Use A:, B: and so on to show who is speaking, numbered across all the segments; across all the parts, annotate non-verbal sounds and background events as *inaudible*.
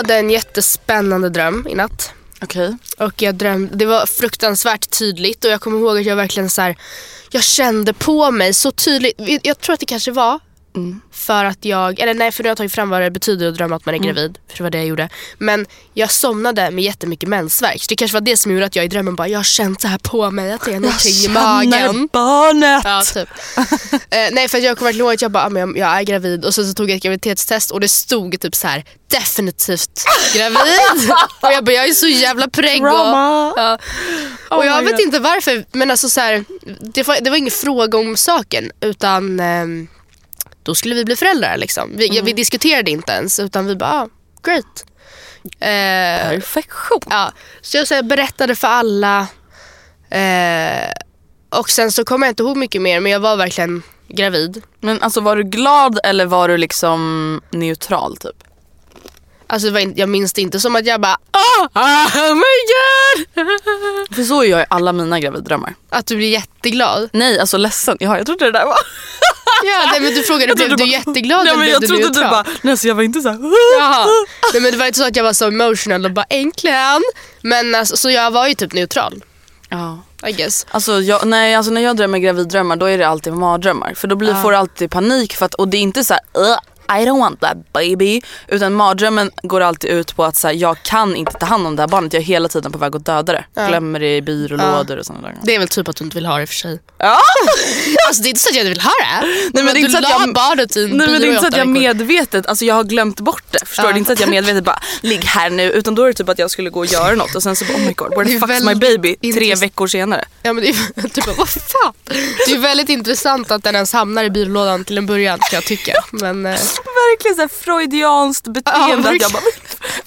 A: hade en jättespännande dröm i natt.
B: Okej.
A: Och jag drömde, det var fruktansvärt tydligt och jag kommer ihåg att jag verkligen så här, jag kände på mig så tydligt. Jag tror att det kanske var för att jag, eller nej för nu har jag tagit fram vad det betyder att drömma att man är gravid. För det var det jag gjorde. Men jag somnade med jättemycket mensvärk. Så det kanske var det som gjorde att jag i drömmen bara, jag har känt så här på mig att det är någonting i magen.
B: barnet!
A: Ja, typ. *laughs* eh, nej för jag kommer verkligen ihåg att jag bara, ah, jag, jag är gravid och sen så tog jag ett graviditetstest och det stod typ så här definitivt gravid. *laughs* och jag bara, jag är så jävla preggo.
B: Drama.
A: Ja. Och
B: Oh
A: jag vet
B: God.
A: inte varför men alltså så här, det, var, det var ingen fråga om saken utan ehm, då skulle vi bli föräldrar liksom. Vi,
B: Mm.
A: vi diskuterade inte ens utan vi bara, ah, great. Eh,
B: Perfektion.
A: Ja, så jag så här, berättade för alla. Eh, och sen så kommer jag inte ihåg mycket mer men jag var verkligen gravid.
B: Men alltså var du glad eller var du liksom neutral typ?
A: Alltså jag minns det inte som att jag bara oh, oh my god! *laughs*
B: För så är jag i alla mina graviddrömmar.
A: Att du blir jätteglad.
B: Nej alltså ledsen, ja, jag trodde det där var... *laughs*
A: Ja, nej, men du frågade, blev du
B: bara-
A: jätteglad
B: Nej,
A: eller blev
B: jag
A: du
B: trodde du bara, nej så jag var inte såhär...
A: Jaha. Nej, men det var inte så att jag var så emotional och bara äntligen. Men alltså, så jag var ju typ neutral.
B: Ja.
A: I guess.
B: Alltså, jag, nej, alltså när jag drömmer graviddrömmar då är det alltid mardrömmar. För då blir, får du alltid panik för att, och det är inte så här, "Ugh, I don't want that baby. Utan mardrömmen går alltid ut på att så här, jag kan inte ta hand om det här barnet. Jag är hela tiden på väg att döda det. Glömmer det i byrålådor och sådana där.
A: Det är väl typ att du inte vill ha det för sig.
B: Ja. *laughs*
A: Alltså det är inte så att jag inte vill ha det.
B: men det är
A: du
B: inte så att
A: la
B: jag-
A: barnet i en
B: Nej men det är
A: i
B: inte så att jag medvetet, alltså jag har glömt bort det. Förstår
A: Ja.
B: du? Det är inte så att jag medvetet bara, *laughs* ligg här nu. Utan då är det typ att jag skulle gå och göra något och sen så bara, oh my god, where the fuck's my baby? Tre veckor senare.
A: Ja men det är *laughs* typ vad fan. Det är väldigt intressant att den ens hamnar i byrålådan till en början kan jag tycka. Men eh, *laughs*
B: Verkligen så här freudianskt beteende.
A: Ja,
B: att jag bara,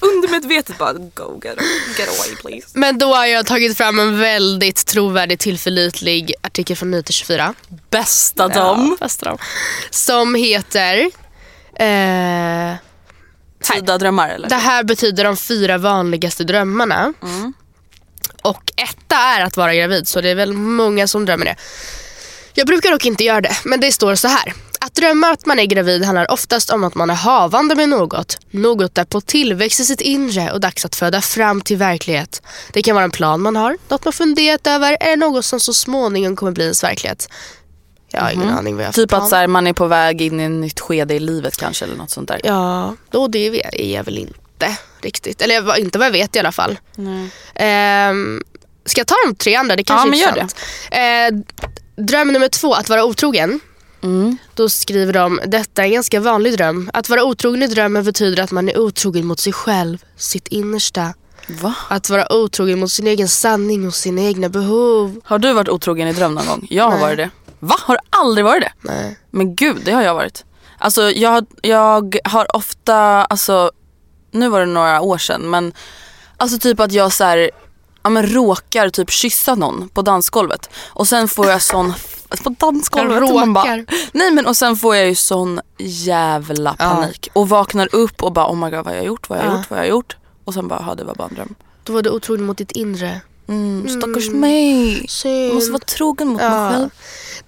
B: *laughs* undermedvetet bara, go get, get away please.
A: Men då har jag tagit fram en väldigt trovärdig, tillförlitlig artikel från Nyheter 24.
B: Bästa dem.
A: Ja, bästa dem. Som heter... Eh,
B: Tida drömmar eller?
A: det här betyder de fyra vanligaste drömmarna. Och etta är att vara gravid, så det är väl många som drömmer det. Jag brukar dock inte göra det, men det står så här. Att drömma att man är gravid handlar oftast om att man är havande med något. Något är på tillväxt i sitt inre och dags att föda fram till verklighet. Det kan vara en plan man har, något man funderat över eller något som så småningom kommer bli ens verklighet. Jag har ingen aning vad jag har
B: Typ
A: plan.
B: att så här, man är på väg in i ett nytt skede i livet kanske eller något sånt där.
A: Ja, då det vet- är jag väl inte riktigt. Eller inte vad jag vet i alla fall. Ehm, ska jag ta de tre andra? Det kanske
B: Ja, men
A: är
B: gör
A: intressant. Eh, dröm nummer två, att vara otrogen.
B: Mm.
A: Då skriver de, detta är en ganska vanlig dröm. Att vara otrogen i drömmen betyder att man är otrogen mot sig själv, sitt innersta.
B: Va?
A: Att vara otrogen mot sin egen sanning och sina egna behov.
B: Har du varit otrogen i dröm någon gång? Jag har
A: Nej.
B: varit det. Va? Har du aldrig varit det?
A: Nej.
B: Men gud, det har jag varit. Alltså jag, jag har ofta, alltså nu var det några år sedan men alltså typ att jag så här, ja, men råkar typ kyssa någon på dansgolvet och sen får jag sån på dansgolvet. Och man bara, nej men och sen får jag ju sån jävla
A: Ja.
B: panik och vaknar upp och bara oh my god vad har jag gjort, vad har jag
A: Ja.
B: gjort, vad har jag gjort? Och sen bara, ja det var bara en dröm.
A: Då var du otrogen mot ditt inre.
B: Mm, stackars mig. Jag måste vara trogen mot mig
A: Ja.
B: själv.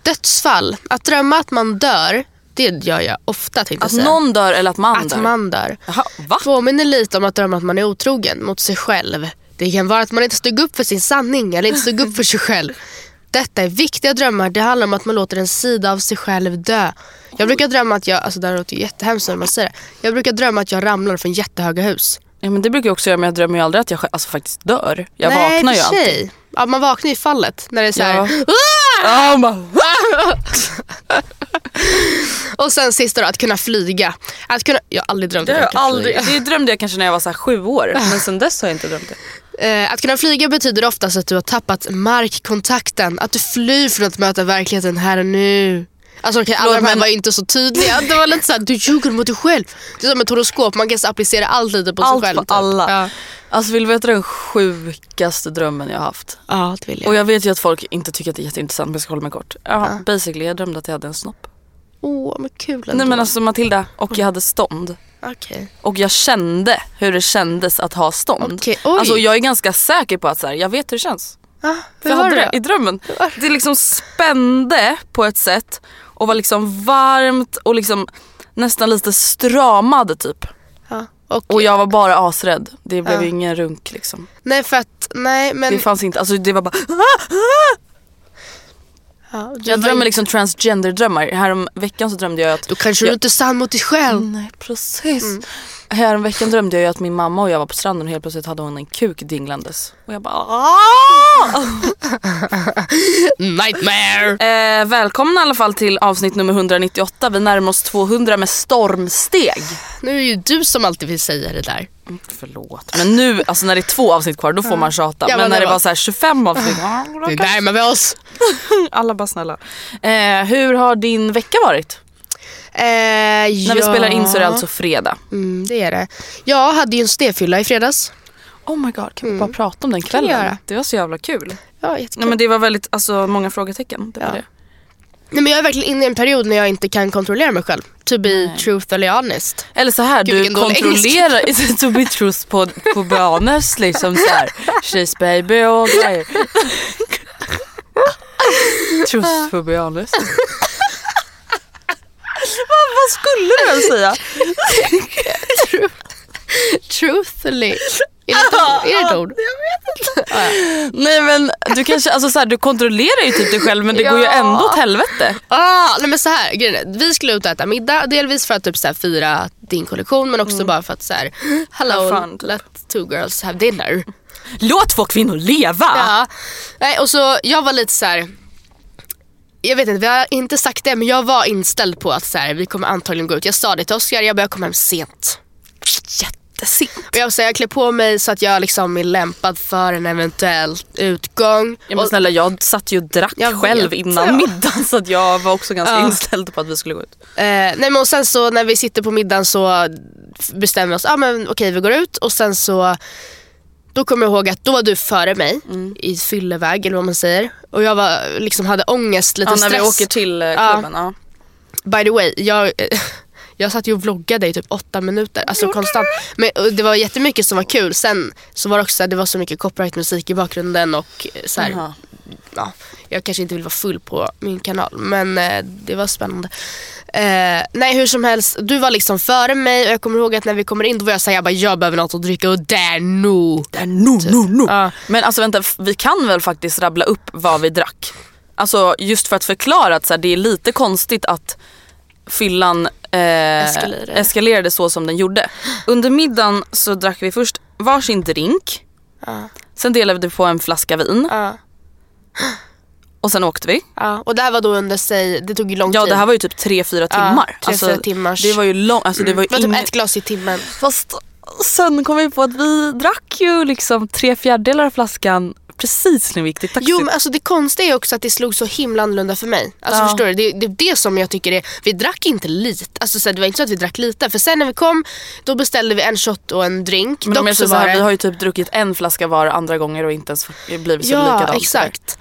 A: Dödsfall. Att drömma att man dör, det gör jag ofta tänkte
B: Att
A: säga.
B: någon dör eller att man
A: att
B: dör.
A: man dör.
B: Jaha, va?
A: Påminner lite om att drömma att man är otrogen mot sig själv. Det kan vara att man inte stod upp för sin sanning eller inte stod upp för sig själv. Detta är viktiga drömmar. Det handlar om att man låter en sida av sig själv dö. Jag brukar drömma att jag, alltså det här låter ju jättehemskt när man säger det. Jag brukar drömma att jag ramlar från jättehöga hus.
B: Ja, men det brukar jag också göra men jag drömmer ju aldrig att jag alltså, faktiskt dör. Jag
A: Nej,
B: vaknar ju alltid.
A: sig. Ja, man vaknar i fallet när det är så här.
B: Ja.
A: "Ah!"
B: Ja, *laughs*
A: Och sen sista då, att kunna flyga. Att kunna, jag har aldrig drömt
B: det,
A: att jag kan
B: aldrig,
A: flyga.
B: det drömde jag kanske när jag var så sju år *laughs* men sen dess har jag inte drömt det.
A: Eh, att kunna flyga betyder oftast att du har tappat markkontakten. Att du flyr från att möta verkligheten här och nu. Alltså okej, alla de här var ju inte så tydliga. Det var lite såhär, du ljuger mot dig själv. Det är som ett horoskop, man kan applicera allt lite på
B: Allt
A: sig själv.
B: på
A: typ.
B: alla.
A: Ja.
B: Alltså vill du veta den sjukaste drömmen jag har haft?
A: ja, det vill jag.
B: Och jag vet ju att folk inte tycker att det är jätteintressant men jag ska hålla mig kort. Ja,
A: Ja.
B: basically jag drömde att jag hade en snopp.
A: Åh, men kul ändå.
B: Nej men alltså Matilda, och jag hade stånd.
A: Okej.
B: Och jag kände hur det kändes att ha stånd.
A: Oj.
B: Alltså jag är ganska säker på att så här, jag vet hur det känns.
A: Ah, hur
B: jag hade
A: det
B: i drömmen. Det liksom spände på ett sätt och var liksom varmt och liksom nästan lite stramad typ.
A: Ja. Och,
B: Och jag var bara asrädd. Det blev ju ingen runk liksom.
A: Nej för att, nej men.
B: Det fanns inte, alltså det var bara
A: ja,
B: Jag drömmer liksom transgender-drömmar. Härom veckan så drömde jag att...
A: Då kanske
B: jag,
A: du inte är sann mot dig själv.
B: Nej precis. Härom veckan drömde jag att min mamma och jag var på stranden och helt plötsligt hade hon en kuk dinglandes. Och jag bara "Ah!" *laughs*
A: Nightmare!
B: eh, Välkomna i alla fall till avsnitt nummer 198. Vi närmar oss 200 med stormsteg.
A: Nu är det ju du som alltid vill säga det där.
B: Mm, Förlåt. Men nu, alltså när det är två avsnitt kvar då får man tjata.
A: Ja,
B: men
A: men
B: när
A: det
B: det
A: var-
B: var så här 25 avsnitt.
A: Nu närmar vi oss. *laughs*
B: Alla bara snälla. Eh, hur har din vecka varit?
A: Eh,
B: När vi spelar in så är det alltså fredag.
A: Mm, det är det. Jag hade ju en stefylla i fredags.
B: Oh my god, kan vi bara prata om den kvällen? Det var så jävla kul.
A: Ja, jättekul.
B: Nej men det var väldigt, alltså många frågetecken. Det var
A: Ja.
B: det.
A: Nej, men jag är verkligen inne i en period när jag inte kan kontrollera mig själv. To be truthfully honest.
B: Eller så här,
A: Gud,
B: du kontrollerar, *laughs* to be truth på, på barnes liksom så här. She's baby och grejer. Truth på barnes. *laughs* vad, vad skulle du ens säga? *laughs*
A: Truthfully. Är det ett ord? Är det ett ord? *laughs*
B: Nej men du kanske, alltså så här, du kontrollerar ju typ dig själv men det går ju
A: Ja.
B: ändå åt helvete.
A: Ah, nej men så här, grejen vi skulle ut och äta middag. Delvis för att typ så här, fira din kollektion men också bara för att så här, hello, let two girls have dinner.
B: Låt två kvinnor leva!
A: Ja. Nej, och så jag var lite så här. Jag vet inte, vi har inte sagt det men jag var inställd på att så här, vi kommer antagligen gå ut. Jag sa det till Oskar, jag bara jag kommer hem sent.
B: Jättesent.
A: Och jag, här, jag klär på mig så att jag liksom är lämpad för en eventuell utgång.
B: Ja, men
A: Och-
B: snälla jag satt ju och drack
A: Jag
B: själv
A: vet.
B: innan
A: Ja.
B: middagen så att jag var också ganska
A: Ja.
B: inställd på att vi skulle gå ut.
A: Eh, nej men och sen så när vi sitter på middagen så bestämmer vi oss, ah, men okej vi går ut och sen så då kommer jag ihåg att då var du före mig
B: Mm.
A: i fylleväg eller vad man säger. Och jag var, liksom hade ångest, lite
B: Ja, när
A: stress.
B: vi åker till eh,
A: Ja.
B: klubben. Ja.
A: By the way, jag, jag satt ju och vloggade i typ åtta minuter. Alltså konstant. Men det var jättemycket som var kul. Sen så var det också så här, det var så mycket copyright-musik i bakgrunden och eh, så här,
B: Jaha.
A: ja, jag kanske inte vill vara full på min kanal men eh, det var spännande. Eh, nej hur som helst, du var liksom före mig och jag kommer ihåg att när vi kommer in då var jag såhär, jag, bara, jag behöver något att dricka och där nu.
B: Där, no, no, no.
A: Ja.
B: Men alltså vänta, vi kan väl faktiskt rabbla upp vad vi drack? Alltså just för att förklara att så här, det är lite konstigt att fyllan eh,
A: Eskalerade.
B: eskalerade så som den gjorde. Under middagen så drack vi först varsin drink.
A: Ja.
B: Sen delade vi på en flaska vin
A: Ja,
B: och sen åkte vi.
A: ja. Och det här var då under sig, det tog ju lång
B: Ja
A: tid.
B: det här var ju typ 3-4 timmar.
A: tre, fyra timmars.
B: Det var ju långt, alltså det var ju
A: det var typ ett glas i timmen.
B: Fast sen kom vi på att vi drack ju liksom tre fjärdedelar av flaskan precis när vi gick till taxi.
A: Jo men alltså det konstiga är också att det slog så himla annorlunda för mig. Alltså
B: Ja.
A: förstår du? Det, det är det som jag tycker är, vi drack inte lite. Alltså så här, det var inte så att vi drack lite. För sen när vi kom, då beställde vi en shot och en drink.
B: men
A: Dock
B: om jag säger så här, vi har ju typ druckit en flaska var andra gånger och inte ens blivit så
A: Ja
B: likadant.
A: exakt.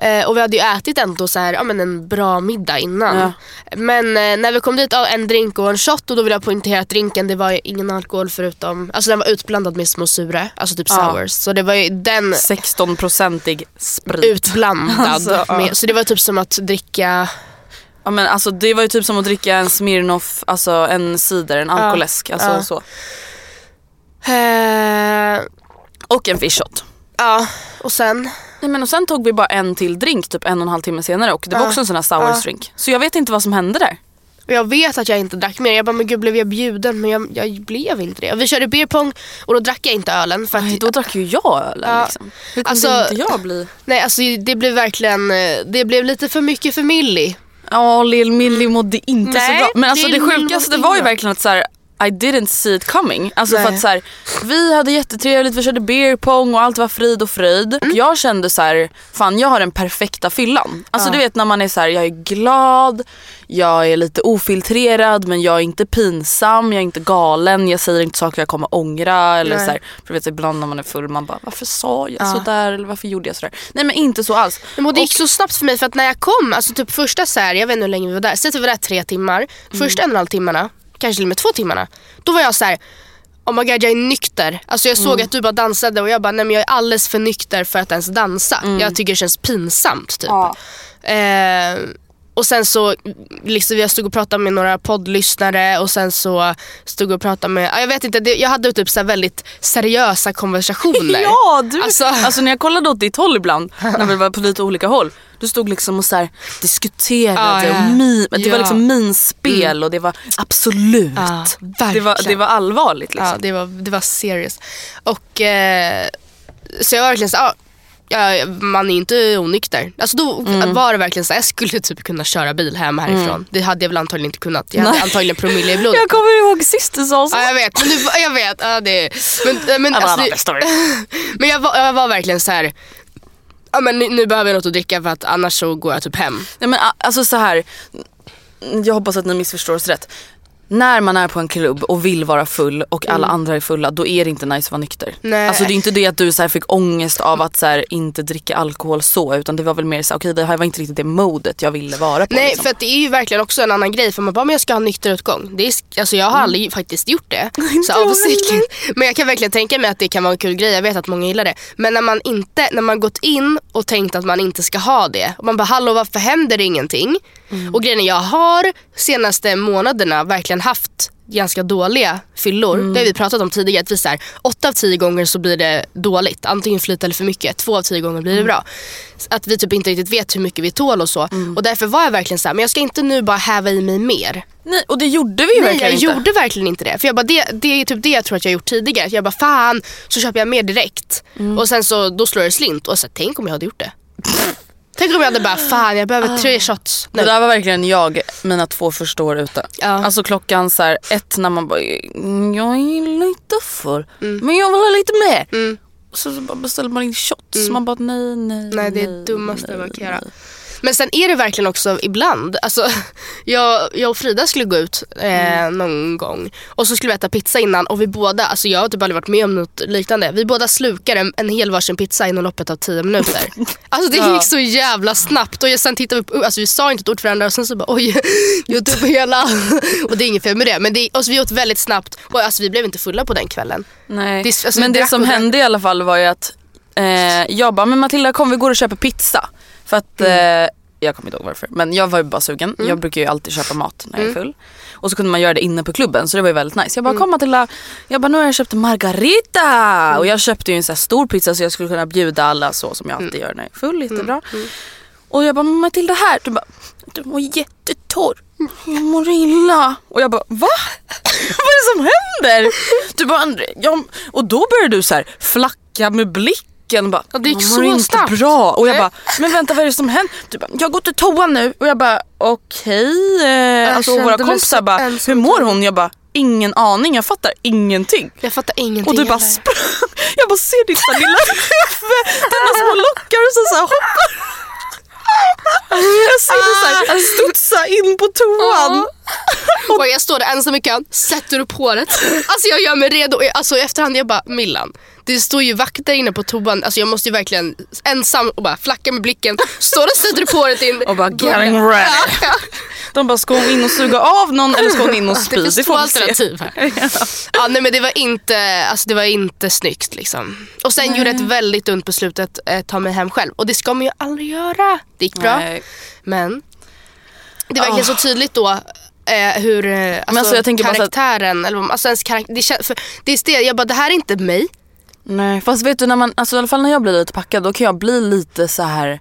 A: Eh, och vi hade ju ätit ändå så här, ja, men en bra middag innan.
B: Ja.
A: Men eh, när vi kom dit, ja, en drink och en shot och då vill jag poängtera att drinken det var ingen alkohol förutom, alltså den var utblandad med små sura, alltså typ
B: Ja.
A: sours. Så det var ju den
B: 16-procentig sprit.
A: utblandad. *laughs*
B: Alltså, ja.
A: med, så det var typ som att dricka
B: Ja, men alltså, det var ju typ som att dricka en Smirnoff, alltså en cider, en alkoläsk. Alltså,
A: Ja.
B: så.
A: Eh,
B: Och en fish shot.
A: ja, och sen?
B: Nej, men och sen tog vi bara en till drink typ en och en halv timme senare och det var också en sån här sour drink. Så jag vet inte vad som hände där.
A: Och jag vet att jag inte drack mer. Jag bara, men gud blev jag bjuden? Men jag, jag blev inte det. Vi körde beer pong och då drack jag inte ölen. För att,
B: Nej, då drack ju jag ölen
A: Ja.
B: liksom. Hur kunde
A: Alltså-
B: inte jag bli?
A: nej, alltså det blev verkligen, eh, det blev lite för mycket för Millie.
B: Ja, Lill Millie mådde inte så
A: Nej,
B: bra. Men alltså det sjukaste var ju verkligen att så här, I didn't see it coming. Alltså för
A: Nej.
B: att så här, vi hade jättetrevligt, vi körde beer pong och allt var frid och fröjd.
A: Mm.
B: Jag kände så här, fan jag har den perfekta fyllan. Alltså du vet när man är så här, jag är glad, jag är lite ofiltrerad men jag är inte pinsam, jag är inte galen, jag säger inte saker jag kommer ångra. Eller
A: Nej.
B: så här, för vet, ibland när man är full man bara varför sa jag
A: Ja.
B: sådär eller varför gjorde jag sådär. Nej men inte så alls.
A: Men och det gick så snabbt för mig för att när jag kom, alltså typ första så här, jag vet inte hur länge vi var där, säg att vi var där tre timmar. Första en och en halv timmarna, kanske till och med två timmarna, då var jag så här. Oh my god jag är nykter. Alltså jag såg att du bara dansade och jag bara nej men jag är alldeles för nykter för att ens dansa. Jag tycker det känns pinsamt typ.
B: Ja.
A: Eh, och sen så, liksom, jag stod och pratade med några poddlyssnare och sen så stod och pratade med, ja, jag vet inte, det, jag hade typ så väldigt seriösa konversationer. *laughs*
B: Ja, du.
A: Alltså-
B: Alltså, när jag kollade åt ditt håll ibland, när vi var på lite olika håll. Du stod liksom och så här, diskuterade
A: ja.
B: och min, det
A: Ja.
B: var liksom minspel och det var absolut.
A: Ja,
B: det, var, det var allvarligt liksom.
A: Ja, det var, det var serious. Och eh, så jag var verkligen så ja, ja, man är inte onykter. Alltså då
B: Mm.
A: var det verkligen så jag skulle typ kunna köra bil hem härifrån. Det hade jag väl antagligen inte kunnat. Jag hade
B: Nej.
A: antagligen promille i blodet.
B: Jag kommer ihåg sist du sa så.
A: Ja, jag vet, men du, jag vet. Ja, det, men, men, alltså, det, *laughs* men jag, var, jag var verkligen så här. Ja, men nu, nu behöver jag något att dricka för att annars så går jag typ hem.
B: Nej, men, alltså så här. Jag hoppas att ni missförstår oss rätt. När man är på en klubb och vill vara full och alla andra är fulla då är det inte nice att vara nykter.
A: Mm. Nej.
B: Alltså det är inte det att du så fick ångest av att så inte dricka alkohol så utan det var väl mer så okej det här var inte riktigt det modet jag ville vara på.
A: Nej
B: liksom.
A: för att det är ju verkligen också en annan grej för man bara men jag ska ha nykter utgång. Det är, alltså jag har aldrig faktiskt gjort det. *laughs* så avsiktligt. Men jag kan verkligen tänka mig att det kan vara en kul grej, jag vet att många gillar det. Men när man inte, när man gått in och tänkt att man inte ska ha det och man bara hallå varför händer det ingenting? Och grejen är jag har senaste månaderna verkligen haft ganska dåliga fyllor. Det har vi pratat om tidigare. Att vi så här, åtta av tio gånger så blir det dåligt. Antingen för lite eller för mycket. Två av tio gånger blir det bra. Att vi typ inte riktigt vet hur mycket vi tål och så. Och därför var jag verkligen så här, men jag ska inte nu bara häva i mig mer.
B: Nej, och det gjorde vi ju
A: Nej
B: verkligen
A: jag
B: inte.
A: gjorde verkligen inte det. För jag bara, det, det är typ det jag tror att jag gjort tidigare. Jag bara fan, så köper jag mer direkt. Och sen så då slår det slint. Och så tänk om jag hade gjort det. *laughs* tänk om jag hade bara fan jag behöver tre shots nu.
B: Det där var verkligen jag mina två första år ute.
A: Ja.
B: Alltså klockan så här, ett när man bara, "Mm, jag är lite full men jag vill ha lite mer.
A: Mm.
B: Så, beställer man in shots. Man bara nej, nej,
A: Nej det är det dummaste man kan göra. Men sen är det verkligen också ibland, alltså, *laughs* jag, jag och Frida skulle gå ut eh, någon gång och så skulle vi äta pizza innan och vi båda, alltså jag har typ aldrig varit med om något liknande. Vi båda slukar en, en hel varsin pizza inom loppet av 10 minuter. *laughs* Alltså det
B: Ja.
A: gick så jävla snabbt och sen tittade vi på, alltså vi sa inte ett ord till varandra och sen så bara oj, *laughs* jag tog på hela. och det är inget fel med det men det, alltså, vi åt väldigt snabbt och alltså, vi blev inte fulla på den kvällen.
B: Nej.
A: Det alltså,
B: men det som hände i alla fall var ju att eh, jag bara, men Matilda kom vi går och köper pizza. För att,
A: Mm.
B: eh, jag kommer inte ihåg varför, men jag var ju bara sugen. Jag brukar ju alltid köpa mat när jag är
A: Mm.
B: full. Och så kunde man göra det inne på klubben så det var ju väldigt nice. Jag bara,
A: Mm.
B: kom Matilda, jag bara nu har jag köpt margarita. Och jag köpte ju en så här stor pizza så jag skulle kunna bjuda alla så som jag alltid
A: Mm.
B: gör när jag är full, jättebra. Och jag bara, Matilda här. Du bara, du var jättetorr. Jag mår illa. Och jag bara, va? *laughs* Vad är det som händer? Du bara, jag... Och då började du så här flacka med blicken. Bara,
A: Ja, det gick
B: "Jag
A: så
B: inte
A: snabbt."
B: bra. Och jag bara, men vänta vad är det som händer? Du bara, jag går till toa nu. Och jag bara, okej. Eh, alltså, och våra kompisar bara, hur mår hon? Jag bara, ingen aning, jag fattar ingenting.
A: Jag fattar ingenting
B: Och du bara sprang. Jag bara ser ditt lilla huvud, dina små lockar och så, så här hoppar. Jag ser dig så här studsa in på toan.
A: Och *laughs* jag står där ensam i kön, sätter upp håret. Alltså jag gör mig redo. Och Alltså i efterhand jag bara, Millan. Det står ju vakter inne på toan. Alltså jag måste ju verkligen ensam och bara flacka med blicken. Står och sätter upp håret in.
B: Och bara getting ready.
A: Ja, ja.
B: De bara, ska hon in och suga av någon eller ska hon in och *laughs*
A: Det
B: spy?
A: finns
B: Det
A: två
B: vi se.
A: alternativ här. *laughs* Ja, nej, men det var inte, alltså, det var inte snyggt liksom. Och sen gjorde ett väldigt dumt beslut att eh, ta mig hem själv. Och det ska man ju aldrig göra. Det gick bra.
B: Nej.
A: Men det var verkligen så tydligt då eh, hur eh, alltså,
B: alltså, jag tänker bara så att-
A: karaktären, eller alltså ens karaktär, det, för det är stel, jag bara det här är inte mig.
B: Nej, fast vet du när man, alltså i alla fall när jag blir lite packad då kan jag bli lite så här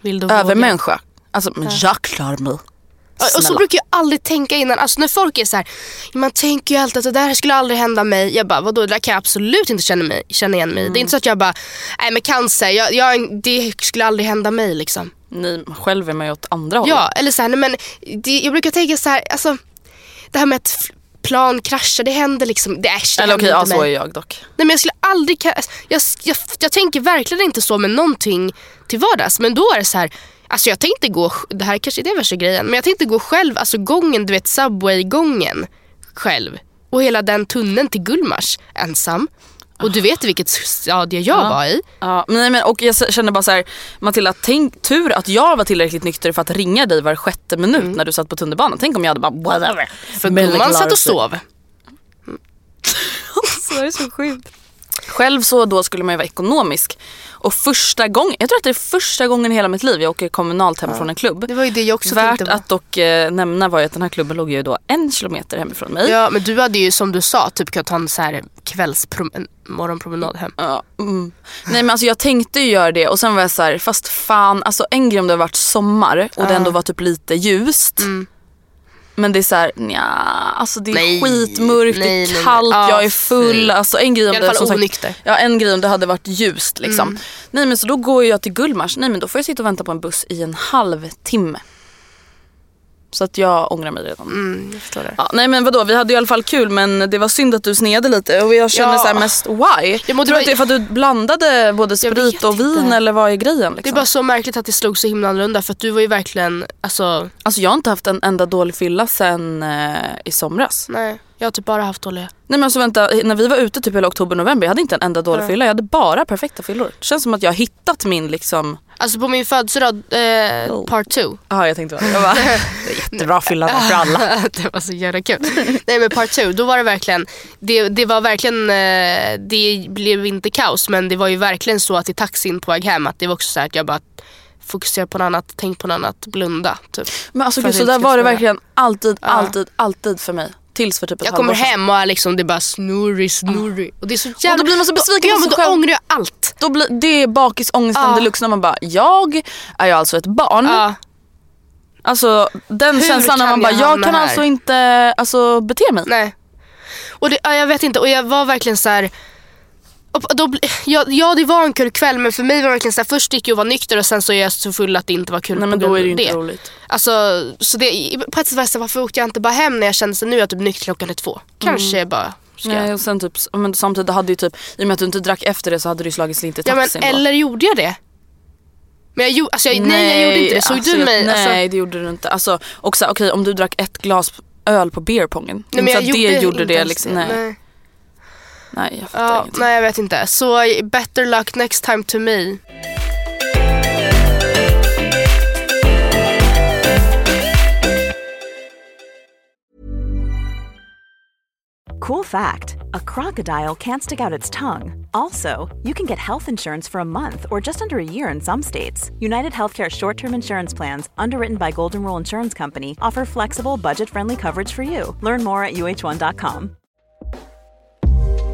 A: Vill du våga?
B: övermänniska. Alltså men jag klarar mig.
A: Och så
B: Snälla.
A: brukar jag aldrig tänka innan. Alltså när folk är så här, man tänker ju alltid att det där skulle aldrig hända mig. Jag bara, vadå det där kan jag absolut inte känna, mig, känna igen mig i. Det är inte så att jag bara, nej men cancer, jag, jag, det skulle aldrig hända mig liksom.
B: Nej, själv är man ju åt andra hållet.
A: Ja, eller så här, nej, men det, jag brukar tänka så här, alltså det här med att plan kraschar, det händer liksom, det, äsch, det
B: Eller okej, ja,
A: inte
B: så är jag dock.
A: Nej men jag skulle aldrig, ka- jag, jag, jag tänker verkligen inte så med någonting till vardags. Men då är det så här, alltså jag tänkte gå, det här kanske är värsta grejen, men jag tänkte gå själv, alltså gången, du vet Subway-gången själv. Och hela den tunneln till Gullmars ensam. Och du vet vilket stadie jag
B: Ja.
A: var i.
B: Ja, men, men, och jag känner bara så här, Matilda, tänk tur att jag var tillräckligt nykter för att ringa dig var sjätte minut när du satt på tunnelbanan. Tänk om jag hade bara whatever.
A: För gumman satt och sov. *laughs*
B: Så är det så sjukt. Själv så då skulle man ju vara ekonomisk. Och första gången, jag tror att det är första gången i hela mitt liv jag åker kommunalt hem från en klubb.
A: Det var ju det jag också
B: Värt
A: tänkte
B: att dock eh, nämna var ju att den här klubben låg ju då en kilometer hemifrån mig.
A: Ja men du hade ju som du sa typ kunnat ta en så här morgonpromenad hem.
B: Ja, mm. Nej men alltså jag tänkte ju göra det och sen var jag så här, fast fan, alltså en grej om det har varit sommar och det ändå var typ lite ljust. Men det är såhär, nja, alltså det är
A: Nej.
B: skitmörkt,
A: Nej,
B: det är kallt,
A: Ja,
B: jag är full. Alltså en grej om
A: I alla
B: det,
A: fall onykter.
B: Sagt, ja en grej om det hade varit ljust liksom. Nej men så då går jag till Gullmars, nej men då får jag sitta och vänta på en buss i en halvtimme. Så att jag ångrar mig redan.
A: Mm, jag förstår det.
B: Ja, nej men vadå, vi hade i alla fall kul men det var synd att du snedde lite och jag känner
A: Ja.
B: så här mest why?
A: Ja, men
B: Tror du att det är för att du blandade både
A: Jag
B: sprit och vin
A: inte.
B: eller vad är grejen?
A: Det är
B: Liksom?
A: bara så märkligt att det slog så himla annorlunda för att du var ju verkligen, alltså
B: Alltså jag har inte haft en enda dålig fylla sen eh, i somras.
A: nej. Jag har typ bara haft dåliga.
B: Nej men alltså vänta, när vi var ute typ hela oktober, november, jag hade inte en enda dålig fylla. Jag hade bara perfekta fyllor. Det känns som att jag har hittat min liksom,
A: Alltså på min födelsedag, eh,
B: Oh.
A: part two.
B: ja jag tänkte bara, jag bara *laughs* det jättebra fylla för *laughs* alla.
A: det var så jävla kul. Nej men part two, då var det verkligen, det, det var verkligen, eh, det blev inte kaos men det var ju verkligen så att i taxin på väg hem att det var också så här att jag bara fokuserade på något annat, tänkte på något annat, blunda typ.
B: Men alltså gud, så där var det verkligen alltid, alltid, alltid för mig. Tills för typ ett
A: Jag kommer
B: halvår
A: hem och är liksom, det är bara snurrig, snurrig. Och det är så jävla...
B: Och då blir man så besviken
A: ja,
B: på
A: då ångrar jag allt.
B: Då blir, det är bakisångesten
A: Ja.
B: deluxe när man bara, jag är ju alltså ett barn.
A: Ja.
B: Alltså den
A: Hur
B: känslan när man bara,
A: jag
B: jag kan
A: här?"
B: alltså inte alltså, bete mig.
A: Nej. Och det, ja, jag vet inte, och jag var verkligen så här. Och Då, ja, ja det var en kul kväll men för mig var det verkligen så här, först gick jag och var nykter och sen så är jag så full att det inte var kul
B: Nej men då är det ju inte roligt.
A: Alltså, så det, på ett sätt var jag så här, varför åkte jag inte bara hem när jag kände sig nu är jag typ nykter klockan är två. Kanske bara ska
B: Nej, och sen typ, men samtidigt hade ju typ, i och med att du inte drack efter det så hade du ju slagit slint i
A: ja, men,
B: taxin då.
A: Eller gjorde jag det? Men jag, gjorde- alltså, jag, nej, jag gjorde inte det. Såg
B: alltså,
A: du
B: jag-
A: mig?
B: Nej
A: Alltså,
B: det gjorde du inte. Alltså, och så, här, okej om du drack ett glas öl på beerpongen.
A: nej, men
B: så
A: jag
B: att det
A: gjorde
B: gjorde
A: inte
B: det liksom. Nej.
A: nej.
B: Nej jag fattar
A: Ja,
B: ingenting.
A: nej jag vet inte. Så better luck next time to me.
C: Cool fact a crocodile can't stick out its tongue. Also, you can get health insurance for a month or just under a year in some states. United Healthcare short term insurance plans, underwritten by Golden Rule Insurance Company, offer flexible, budget friendly coverage for you. Learn more at uh1.com.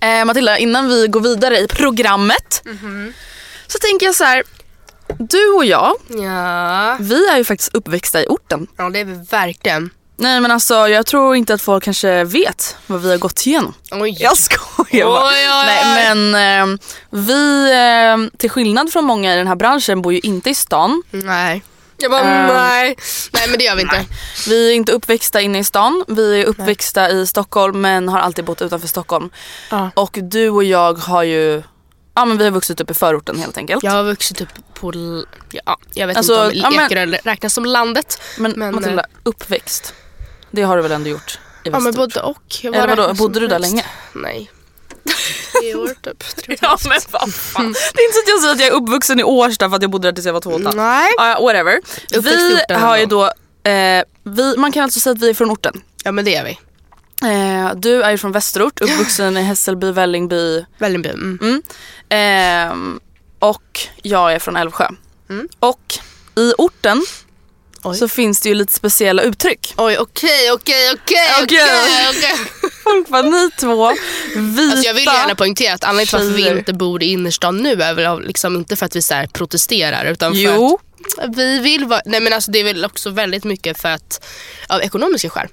B: Eh, Matilda, innan vi går vidare i programmet så tänker jag så här. Du och jag,
A: Ja.
B: vi är ju faktiskt uppväxta i orten.
A: ja, det är vi verkligen.
B: Nej men alltså jag tror inte att folk kanske vet vad vi har gått igenom.
A: Oj.
B: Jag skojar bara.
A: Oj, oj, oj.
B: Nej men eh, vi, eh, till skillnad från många i den här branschen, bor ju inte i stan.
A: Nej. Jag bara
B: Ehm,
A: nej. Nej men det gör vi inte.
B: Vi är inte uppväxta inne i stan. Vi är uppväxta i Stockholm men har alltid bott utanför Stockholm.
A: Ja.
B: Och du och jag har ju, ja men vi har vuxit upp i förorten helt enkelt.
A: Jag har vuxit upp på, ja, jag vet
B: Alltså,
A: inte
B: ja,
A: om Ekerö räknas som landet.
B: Men,
A: Men,
B: Matilda, uppväxt. Det har du väl ändå gjort i
A: Ja men både och.
B: Eller vadå, bodde du där länge?
A: Nej. Tre *laughs* år typ.
B: Ja men vad fan. Det är inte så att jag säger att jag är uppvuxen i Årsta för att jag bodde där tills jag var två och ett.
A: Nej.
B: Ja, whatever. Vi har ju då, eh, vi, man kan alltså säga att vi är från orten.
A: Ja men det är vi.
B: Eh, du är ju från Västerort, uppvuxen i Hässelby, Vällingby.
A: Vällingby. Mm.
B: Mm. Ehm, och jag är från Älvsjö. Och i orten
A: Oj.
B: så finns det ju lite speciella uttryck.
A: Oj okej okej okej
B: Okej. *laughs* Folk bara, ni två vita
A: Alltså jag vill gärna poängtera att anledningen till varför vi inte bor i innerstan nu är väl liksom inte för att vi så här protesterar utan för
B: Jo,
A: att vi vill vara, nej men alltså det är väl också väldigt mycket för att av ekonomiska skäl.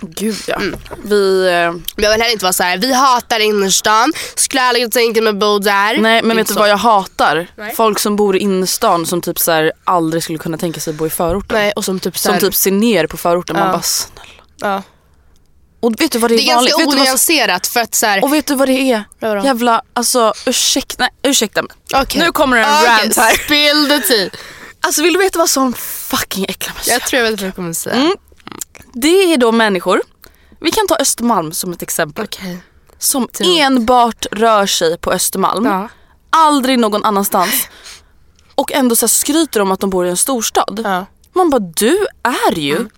B: Gud ja. Vi, eh,
A: jag vill heller inte vara så här: vi hatar innerstan, skulle aldrig tänka mig bo där.
B: nej men vet du vad jag hatar?
A: Nej.
B: Folk som bor i innerstan som typ så här, aldrig skulle kunna tänka sig bo i förorten.
A: Nej och som typ så
B: Som
A: här,
B: typ ser ner på förorten. Man
A: Ja.
B: bara snälla.
A: ja.
B: Och vet du vad det är,
A: Det är
B: vanligt?
A: ganska onyanserat för att så här,
B: och vet du vad det är?
A: Vadå?
B: Jävla, alltså ursäkta, nej, ursäkta mig.
A: okej.
B: Nu kommer det en
A: Okej,
B: rant här.
A: Spill the tea.
B: Alltså vill du veta vad som fucking äcklar mig
A: Jag tror jag vet vad du kommer säga.
B: Mm. Det är då människor, vi kan ta Östermalm som ett exempel,
A: Okej.
B: som enbart rör sig på Östermalm,
A: Ja.
B: aldrig någon annanstans och ändå så skryter om att de bor i en storstad.
A: Ja.
B: Man bara, du är ju
A: Mm.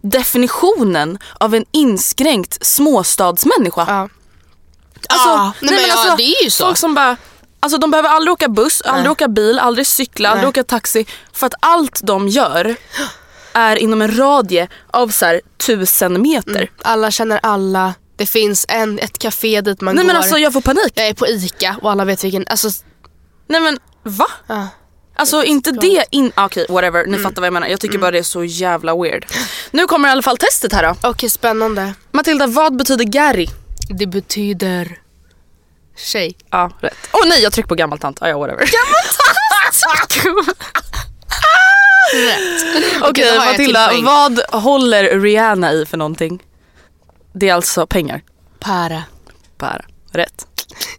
B: definitionen av en inskränkt småstadsmänniska.
A: Ja.
B: Alltså,
A: Ja, nej, men ja, det är ju så.
B: Folk som bara, alltså de behöver aldrig åka buss, aldrig åka bil, aldrig cykla, aldrig
A: Nej.
B: åka taxi. För att allt de gör *gasps* är inom en radie av så här, tusen meter.
A: Alla känner alla. Det finns en, ett café dit man
B: Nej
A: går.
B: men alltså jag får panik.
A: Jag är på ICA och alla vet vilken. Alltså,
B: Nej men va?
A: ja.
B: Alltså inte det in... ah, Okej whatever, ni fattar vad jag menar. Jag tycker bara det är så jävla weird. Nu kommer i alla fall testet här då.
A: Okej, spännande.
B: Matilda, vad betyder Gary?
A: Det betyder tjej.
B: Ja, rätt. Åh oh, nej jag tryckte på gammaltant. Ah, ja whatever. *laughs*
A: Rätt.
B: Okej
A: jag
B: Matilda, vad håller Rihanna i för någonting? Det är alltså pengar.
A: Para.
B: Bara. Rätt.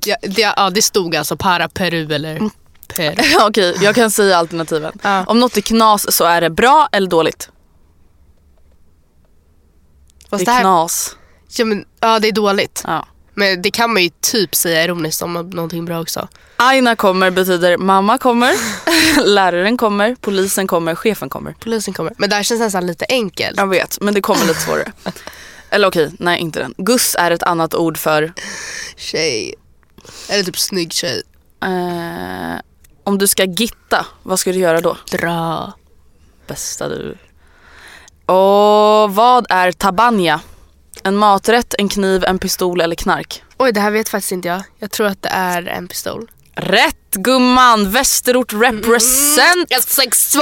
A: Ja, det, ja, det stod alltså para Peru eller
B: Mm.
A: Per. *laughs*
B: Okej, jag kan säga alternativen.
A: Ja.
B: Om något är knas så är det bra eller dåligt.
A: Fast
B: det
A: det
B: är
A: här,
B: knas.
A: ja, men, ja, det är dåligt.
B: Ja.
A: Men det kan man ju typ säga ironiskt om någonting bra också.
B: Aina kommer betyder mamma kommer, *laughs* läraren kommer, polisen kommer, chefen kommer.
A: Polisen kommer. Men det här känns nästan lite enkelt.
B: Jag vet, men det kommer lite svårare. *laughs* Eller okej, nej inte den. Guss är ett annat ord för
A: Tjej. Eller typ snygg tjej.
B: eh, om du ska gitta, vad ska du göra då?
A: Dra.
B: Bästa du. Och vad är tabanja? En maträtt, en kniv, en pistol eller knark?
A: Oj, det här vet faktiskt inte jag. Jag tror att det är en pistol.
B: Rätt gumman! Västerort represent!
A: 162!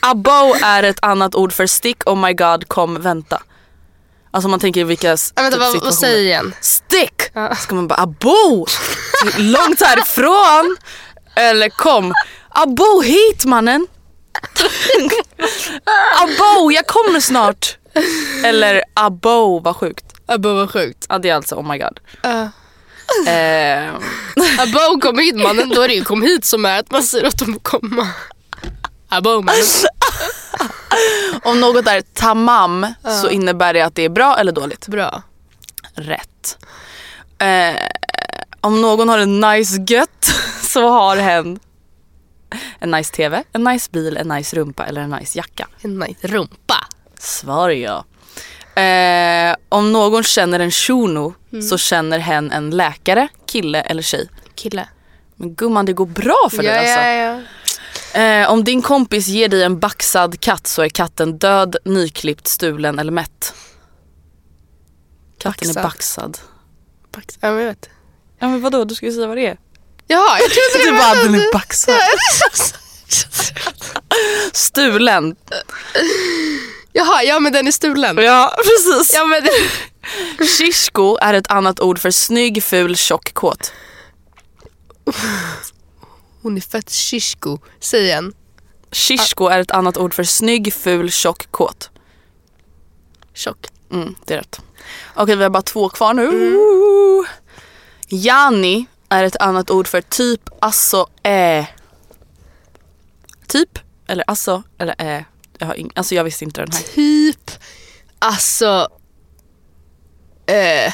A: *laughs*
B: Abo är ett annat ord för stick, oh my god, kom, vänta. Alltså man tänker vilka
A: Ja, vänta, vad, vad säger igen?
B: Stick!
A: Ja.
B: Ska man bara abo! Långt härifrån! Eller kom, abo hit mannen! *laughs* abo, jag kommer snart! *laughs* Eller abo, vad sjukt.
A: Abbo var sjukt.
B: Ja det är alltså oh my god.
A: Uh.
B: Eh,
A: Abbo kom hit mannen, då är det ju kom hit som är att man säger åt dem att komma. Aboom. *laughs*
B: Om något är tamam så innebär det att det är bra eller dåligt.
A: Bra.
B: Rätt. Eh, om någon har en nice gött *laughs* så har hen en nice tv, en nice bil, en nice rumpa eller en nice jacka.
A: En nice rumpa.
B: Svar ja. Eh, om någon känner en shuno så känner hen en läkare, kille eller tjej.
A: Kille.
B: Men gumman det går bra för dig
A: ja,
B: alltså.
A: ja, ja.
B: Eh, om din kompis ger dig en baxad katt så är katten död, nyklippt, stulen eller mätt. Katten är
A: Baxad.
B: baxad.
A: Pax- Ja, men jag vet.
B: Ja men vadå, du ska ju säga vad det är.
A: Jaha, jag trodde *laughs* det
B: Du
A: var...
B: bara, den är baxad. *laughs* Stulen.
A: Jaha, ja men den är stulen.
B: Ja precis.
A: Ja, men...
B: Shishko är ett annat ord för snygg, ful, tjock, kåt.
A: Hon är fett shishko. Säg igen.
B: Shishko är ett annat ord för snygg, ful, tjock, kåt.
A: Tjock.
B: Mm, det är rätt. Okej, vi har bara två kvar nu. Jani är ett annat ord för typ, alltså, äh. Typ, eller alltså, eller äh. Jag, har ing- alltså, jag visste inte den här.
A: Typ. Alltså. Eh.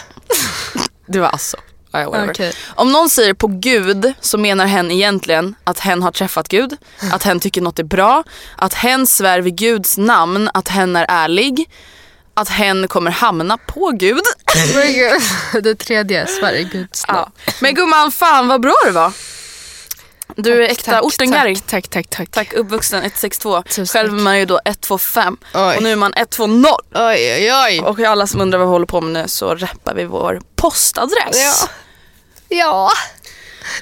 A: *laughs*
B: Det var alltså. Whatever.
A: Okej.
B: Om någon säger på gud så menar hen egentligen att hen har träffat Gud, att hen tycker något är bra, att hen svär vid Guds namn, att hen är ärlig, att hen kommer hamna på Gud. *laughs*
A: Det tredje, Sverige Guds
B: Ja. Men gumman, fan vad bra det var. Du är äkta ortengäring.
A: Tack, tack, tack, tack.
B: Tack, uppvuxen 162.
A: Tusen
B: Själv är man ju då 125
A: Oj.
B: och nu är man 120.
A: Oj, oj, oj.
B: Och alla som undrar vad vi håller på med nu så rappar vi vår postadress.
A: Ja. Ja.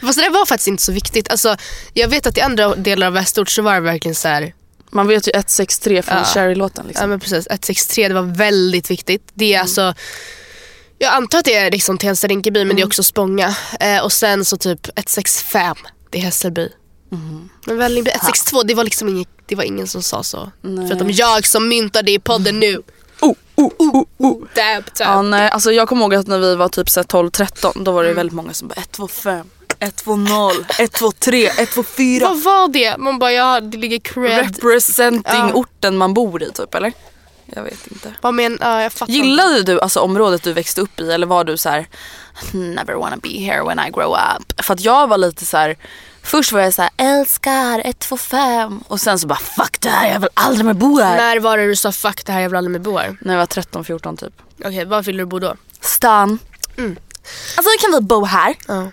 A: Fast det där var faktiskt inte så viktigt. Alltså, jag vet att i andra delar av västort så var det verkligen så här.
B: Man vet ju 163 från
A: Ja.
B: Cherry-låten.
A: Ja
B: Liksom.
A: men precis, 163 det var väldigt viktigt. Det är alltså, jag antar att det är liksom Tensta Rinkeby men det är också Spånga. Eh, och sen så typ 165, det är Hässelby. Men Vällingby 162, det var liksom ingen, det var ingen som sa så. Förutom jag som myntade i podden nu. *laughs*
B: Oh, oh, oh, oh.
A: Dab,
B: Ja,
A: dab.
B: nej, alltså jag kommer ihåg att när vi var typ så här 12-13 då var det väldigt många som bara 125, 120, 123, 124.
A: Vad var det? Man bara, ja det ligger cred.
B: Representing
A: Ja.
B: orten man bor i typ eller? Jag vet inte.
A: Vad men, ja jag fattar.
B: Gillade du alltså området du växte upp i eller var du så här never wanna be here when I grow up? För att jag var lite så här. Först var jag så här älskar 125 och sen så bara fuck det här jag vill aldrig mer bo här.
A: När var det du sa fuck det här jag vill aldrig mer bo här?
B: När jag var 13-14 typ.
A: Okej, var vill du bo då?
B: Stan. Alltså kan vi bo här?
A: Ja.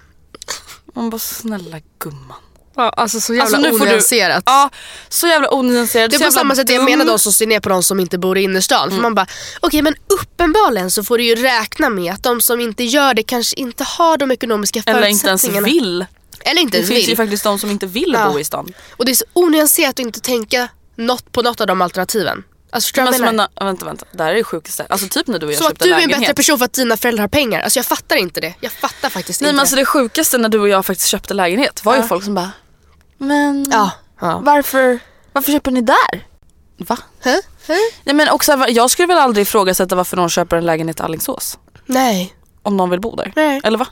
B: Man bara snälla gumman.
A: Ja, alltså så jävla
B: Alltså, får du-
A: onyanserat.
B: Ja, så jävla onyanserad.
A: Det är på samma sätt jag
B: dum.
A: menar de som ser ner på de som inte bor i innerstan. För man bara, okej men uppenbarligen så får du ju räkna med att de som inte gör det kanske inte har de ekonomiska
B: Eller inte ens
A: förutsättningarna.
B: vill.
A: Eller inte
B: Det
A: ens
B: finns ju faktiskt de som inte vill
A: Ja.
B: bo i stan.
A: Och det är så onyanserat att inte tänka något på något av de alternativen. Alltså förstår
B: Men
A: vad
B: som
A: jag menar?
B: en, vänta, vänta. Det här är det sjukaste. Alltså typ när du och jag
A: Så att
B: köpte
A: du är en bättre person för att dina föräldrar har pengar. Alltså jag fattar inte det. Jag fattar faktiskt
B: Nej
A: inte
B: men alltså
A: det.
B: det sjukaste när du och jag faktiskt köpte lägenhet var ju
A: Ja.
B: folk som bara Men
A: Ja. ja.
B: varför, varför köper ni där? Va?
A: Hä? Hä?
B: Nej men också, jag skulle väl aldrig ifrågasätta varför någon köper en lägenhet i Alingsås.
A: Nej.
B: Om någon vill bo där.
A: Nej.
B: Eller va?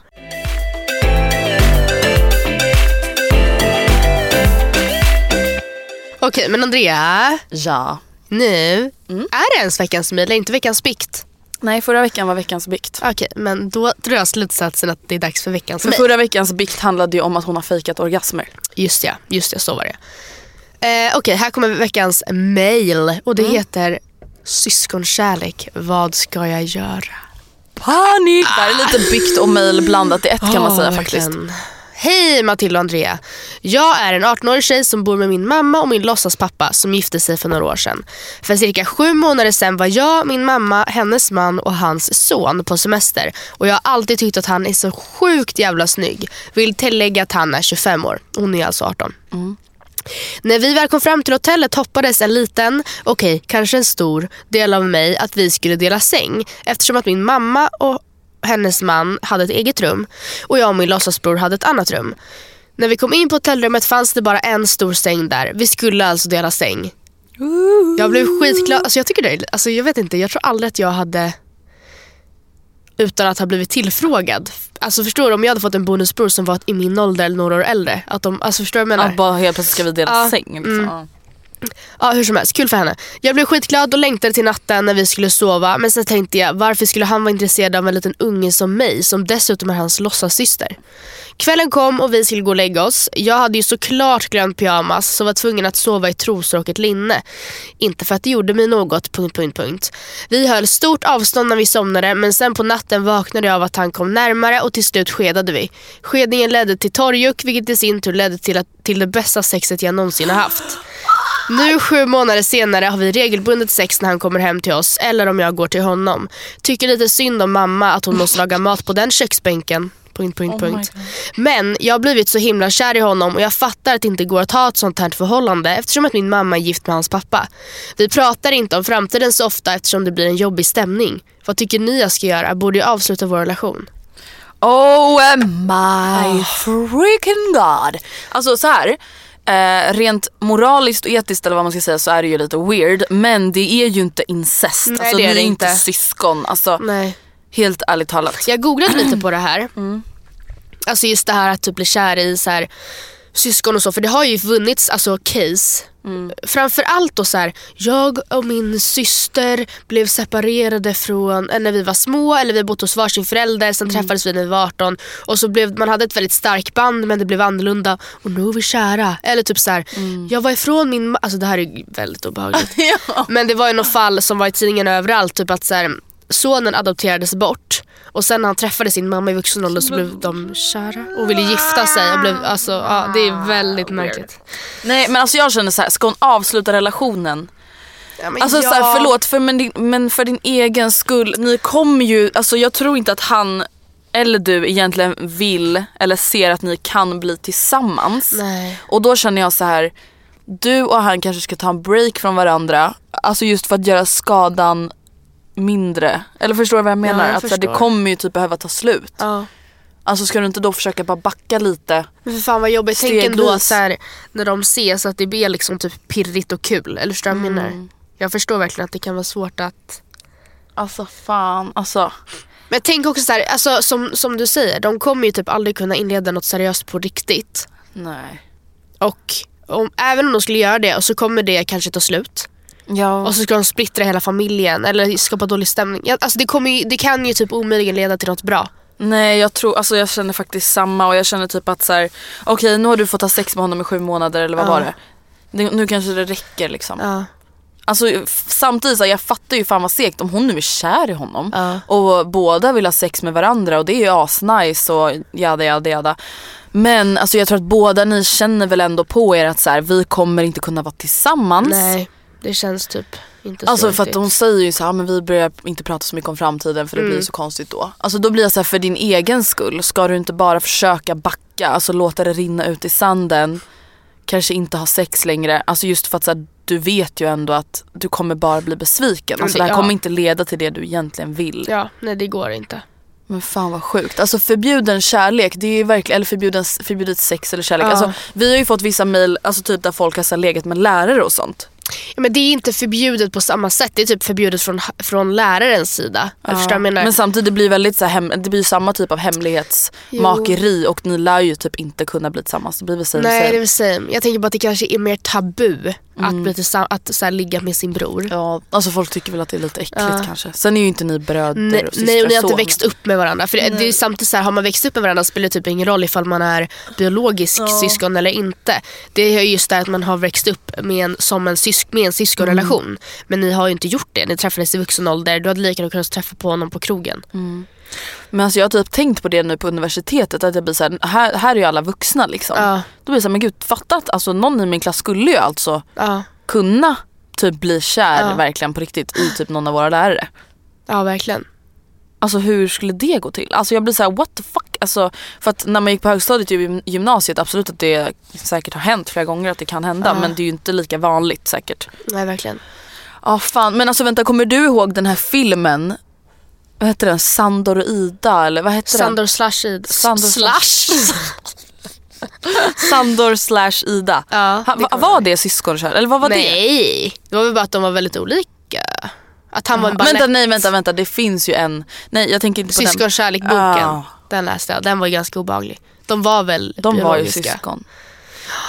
A: Okej men Andrea,
B: Ja.
A: nu
B: Mm.
A: är det ens veckans mejl, inte veckans bikt.
B: Nej förra veckan var veckans bikt.
A: Okej, men då drar jag slutsatsen att det är dags för veckans
B: För förra veckans bikt handlade ju om att hon har fejkat orgasmer.
A: Just ja, just ja, så var det. Eh, Okej, här kommer veckans mail och det heter Syskonkärlek, vad ska jag göra?
B: Panik! Det här är lite bikt och mail blandat i ett kan man
A: Ah,
B: säga faktiskt.
A: verkligen. Hej Matilda och Andrea. Jag är en 18-årig tjej som bor med min mamma och min låtsaspappa som gifte sig för några år sedan. För cirka sju månader sedan var jag, min mamma, hennes man och hans son på semester. Och jag har alltid tyckt att han är så sjukt jävla snygg. Vill tillägga att han är 25 år. Hon är alltså 18. När vi väl kom fram till hotellet hoppades en liten, okej kanske en stor, del av mig att vi skulle dela säng eftersom att min mamma och hennes man hade ett eget rum och jag och min låtsasbror hade ett annat rum. När vi kom in på hotellrummet fanns det bara en stor säng där. Vi skulle alltså dela säng. Jag blev skitglad. Alltså jag tycker det alltså jag vet inte, jag tror aldrig att jag hade utan att ha blivit tillfrågad. Alltså förstår du om jag hade fått en bonusbror som var i min ålder eller några år äldre. Att de, alltså förstår du vad jag menar?
B: Att bara helt plötsligt ska vi dela
A: Ja,
B: säng. Liksom.
A: mm.
B: Ja.
A: Hur som helst, kul för henne. Jag blev skitglad och längtade till natten när vi skulle sova men sen tänkte jag varför skulle han vara intresserad av en liten unge som mig som dessutom är hans låtsassyster. Kvällen kom och vi skulle gå och lägga oss. Jag hade ju såklart glömt pyjamas så var tvungen att sova i trosor och ett linne. Inte för att det gjorde mig något... Punkt, punkt, punkt. Vi höll stort avstånd när vi somnade men sen på natten vaknade jag av att han kom närmare och till slut skedade vi. Skedningen ledde till torrjuck vilket i sin tur ledde till, att, till det bästa sexet jag någonsin har haft. Nu sju månader senare har vi regelbundet sex när han kommer hem till oss eller om jag går till honom. Tycker lite synd om mamma att hon måste laga mat på den köksbänken. Punkt, punkt, punkt. Men jag har blivit så himla kär i honom och jag fattar att det inte går att ha ett sånt här förhållande eftersom att min mamma är gift med hans pappa. Vi pratar inte om framtiden så ofta eftersom det blir en jobbig stämning. Vad tycker ni jag ska göra? Borde jag avsluta vår relation?
B: Oh my freaking god. Alltså så här. Eh, rent moraliskt och etiskt eller vad man ska säga så är det ju lite weird men det är ju inte incest.
A: Nej,
B: alltså
A: det är det
B: är inte syskon. Alltså
A: Nej.
B: helt ärligt talat.
A: Jag googlade lite på det här. Alltså just det här att typ bli kär i så här, syskon och så. För det har ju vunnits alltså case. Framförallt då så här, jag och min syster blev separerade från eh, när vi var små eller vi bodde hos varsin förälder. Sen träffades vi när vi var 18. Och så blev, man hade ett väldigt starkt band men det blev annorlunda och nu är vi kära. Eller typ så här, jag var ifrån min Alltså det här är väldigt obehagligt. *laughs* Men det var ju något fall som var i tidningen överallt. Typ att så här, sonen adopterades bort och sen när han träffade sin mamma i vuxen ålder så blev de kära och ville gifta sig. Och blev, alltså, ja, det är väldigt märkligt.
B: Nej men alltså jag känner så här, ska hon avsluta relationen?
A: Ja, men
B: Alltså
A: ja.
B: så här, förlåt för, men, din, men för din egen skull, ni kommer ju, alltså jag tror inte att han eller du egentligen vill eller ser att ni kan bli tillsammans.
A: Nej.
B: Och då känner jag så här, du och han kanske ska ta en break från varandra. Alltså just för att göra skadan mindre. Eller förstår du vad jag menar?
A: jag
B: att så här, det kommer ju typ behöva ta slut.
A: Ja.
B: Alltså ska du inte då försöka bara backa lite?
A: Men för fan vad jobbigt. Tänk ändå så här, när de ses att det blir liksom typ pirrigt och kul. Eller förstår du vad jag menar? Jag förstår verkligen att det kan vara svårt att
B: Alltså fan, alltså.
A: Men tänk också så här, alltså, som, som du säger, de kommer ju typ aldrig kunna inleda något seriöst på riktigt.
B: Nej.
A: Och om, även om de skulle göra det så kommer det kanske ta slut.
B: Ja.
A: Och så ska de splittra hela familjen eller skapa dålig stämning. Alltså det, ju, det kan ju typ omöjligen leda till något bra.
B: Nej jag tror, alltså jag känner faktiskt samma och jag känner typ att så här, okej nu har du fått ha sex med honom i sju månader eller vad
A: Ja.
B: var det? det? Nu kanske det räcker liksom.
A: Ja.
B: Alltså samtidigt så jag fattar ju fan vad segt om hon nu är kär i honom
A: Ja.
B: och båda vill ha sex med varandra och det är ju asnice och jada jada jada. Men alltså jag tror att båda ni känner väl ändå på er att så här, vi kommer inte kunna vara tillsammans.
A: Nej, det känns typ inte så
B: Alltså för att hon säger ju så här, "Ah, men vi börjar inte prata så mycket om framtiden för det
A: Mm.
B: blir så konstigt då. Alltså då blir jag så här, för din egen skull, ska du inte bara försöka backa, alltså låta det rinna ut i sanden, kanske inte ha sex längre, alltså just för att så här, du vet ju ändå att du kommer bara bli besviken. Alltså det här
A: Ja.
B: kommer inte leda till det du egentligen vill.
A: Ja, nej det går inte.
B: Men fan vad sjukt. Alltså förbjuden kärlek, det är ju verkligen, eller förbjuden, förbjudet sex eller kärlek.
A: Ja.
B: Alltså, vi har ju fått vissa mail, alltså typ där folk har så legat med lärare och sånt.
A: Ja, men det är inte förbjudet på samma sätt. Det är typ förbjudet från, från lärarens sida. Menar.
B: Men samtidigt blir väldigt så här, det blir samma typ av hemlighetsmakeri och ni lär ju typ inte kunna bli tillsammans. Det blir väl same,
A: Nej det är
B: same.
A: väl same. Jag tänker bara att det kanske är mer tabu att, bli tillsamm- att så här, ligga med sin bror.
B: Mm. Ja, alltså folk tycker väl att det är lite äckligt
A: Ja.
B: kanske. Sen är ju inte ni bröder
A: Nej,
B: och systrar
A: nej och ni har inte växt upp med varandra. För det, det är samtidigt så här, har man växt upp med varandra spelar det typ ingen roll ifall man är biologisk syskon eller inte. Det är just det att man har växt upp med en, som en, sysk, med en syskonrelation.
B: Mm.
A: Men ni har ju inte gjort det. Ni träffades i vuxen ålder. Du hade lika gärna kunnat träffa på honom på krogen.
B: Men alltså jag har typ tänkt på det nu på universitetet att jag blir så här, här, här är ju alla vuxna liksom.
A: Ja.
B: Då blir det så här, men gud fatta att alltså, någon i min klass skulle ju alltså
A: Ja,
B: kunna typ bli kär
A: Ja.
B: verkligen på riktigt i typ någon av våra lärare.
A: ja verkligen.
B: Alltså hur skulle det gå till? Alltså jag blir så här: what the fuck? Alltså, för att när man gick på högstadiet i gym- gymnasiet, absolut att det säkert har hänt flera gånger att det kan hända men det är ju inte lika vanligt säkert.
A: Nej verkligen.
B: Ja fan men alltså vänta kommer du ihåg den här filmen? Vad heter den? Sandor och Ida eller vad heter
A: Sandor slash Ida.
B: Sandor
A: slash?
B: den? *laughs* Sandor slash Ida.
A: Ja, det
B: var det syskonkärlek? Eller vad var det?
A: Nej, det var väl bara att de var väldigt olika. Att han var en
B: Vänta nej vänta vänta det finns ju en, nej jag tänker inte på den.
A: Syskonkärlek-boken.
B: Ja.
A: Den läste jag. Den var ganska obehaglig. De var väl
B: De var ju
A: biologiska.
B: syskon.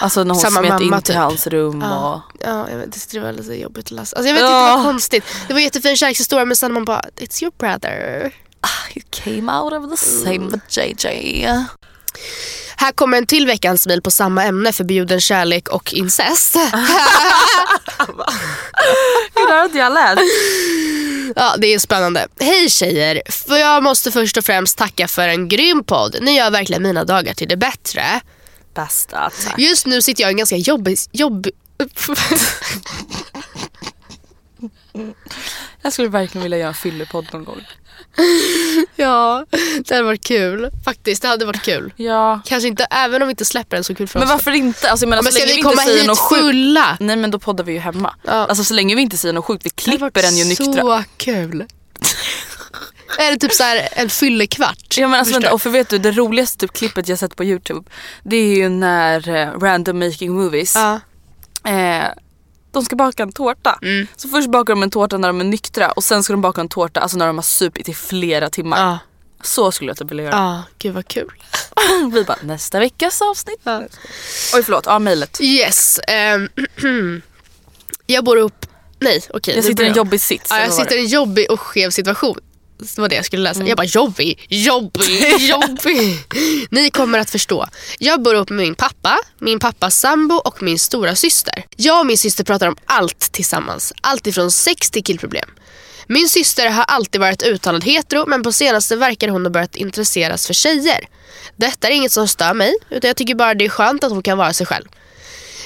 B: Alltså när hon
A: Samma
B: smet in till
A: typ.
B: hans rum och...
A: Ja, ja jag vet, det var lite jobbigt att läsa. Alltså jag vet inte, det
B: Ja.
A: var konstigt. Det var en jättefin kärlekshistoria men sen man bara, it's your brother.
B: You came out of the same with JJ.
A: Här kommer en till veckans mejl på samma ämne, förbjuden kärlek och incest.
B: Gud, *laughs* det har inte jag läst. *laughs*
A: Ja, det är spännande. Hej tjejer! För jag måste först och främst tacka för en grym podd. Ni gör verkligen mina dagar till det bättre.
B: Bästa, tack.
A: Just nu sitter jag i en ganska jobbig... jobb... *laughs*
B: Jag skulle verkligen vilja göra en fyllepodd någon gång. *laughs*
A: ja, det hade varit kul. Faktiskt, det hade varit kul.
B: Ja.
A: Kanske inte, även om vi inte släpper den så kul för
B: Men
A: oss.
B: varför inte? Alltså, menar,
A: Men
B: så
A: ska
B: länge
A: vi
B: vi inte
A: komma hit
B: något
A: fulla?
B: Nej men då poddar vi ju hemma.
A: Ja.
B: Alltså så länge vi inte säger något sjukt, vi
A: Det
B: klipper den ju nyktra.
A: så kul. Eller typ så här en fyllekvart.
B: Ja men alltså vänta, och för vet du det roligaste typ klippet jag sett på youtube Det är ju när eh, random making movies
A: Ja.
B: eh, De ska baka en tårta.
A: Mm.
B: Så först bakar de en tårta när de är nyktra och sen ska de baka en tårta alltså när de har supit i flera timmar.
A: Ja.
B: Så skulle jag typ vilja göra.
A: ja, gud vad kul. *laughs*
B: Vi bara nästa veckas avsnitt.
A: Ja.
B: Oj förlåt, ja mejlet.
A: Yes. ehm, *clears throat* jag bor upp... Nej, okej.
B: Jag
A: nu
B: sitter i en jobbig sits.
A: Ja, jag sitter i en jobbig och skev situation. Det var det jag skulle läsa.
B: Mm.
A: Jag bara jobbig, jobbig, *laughs* jobbig. Ni kommer att förstå. Jag bor upp med min pappa, min pappas sambo och min stora syster. Jag och min syster pratar om allt tillsammans. Allt ifrån sex till killproblem. Min syster har alltid varit uttalad hetero men på senaste verkar hon ha börjat intresseras för tjejer. Detta är inget som stör mig utan jag tycker bara det är skönt att hon kan vara sig själv.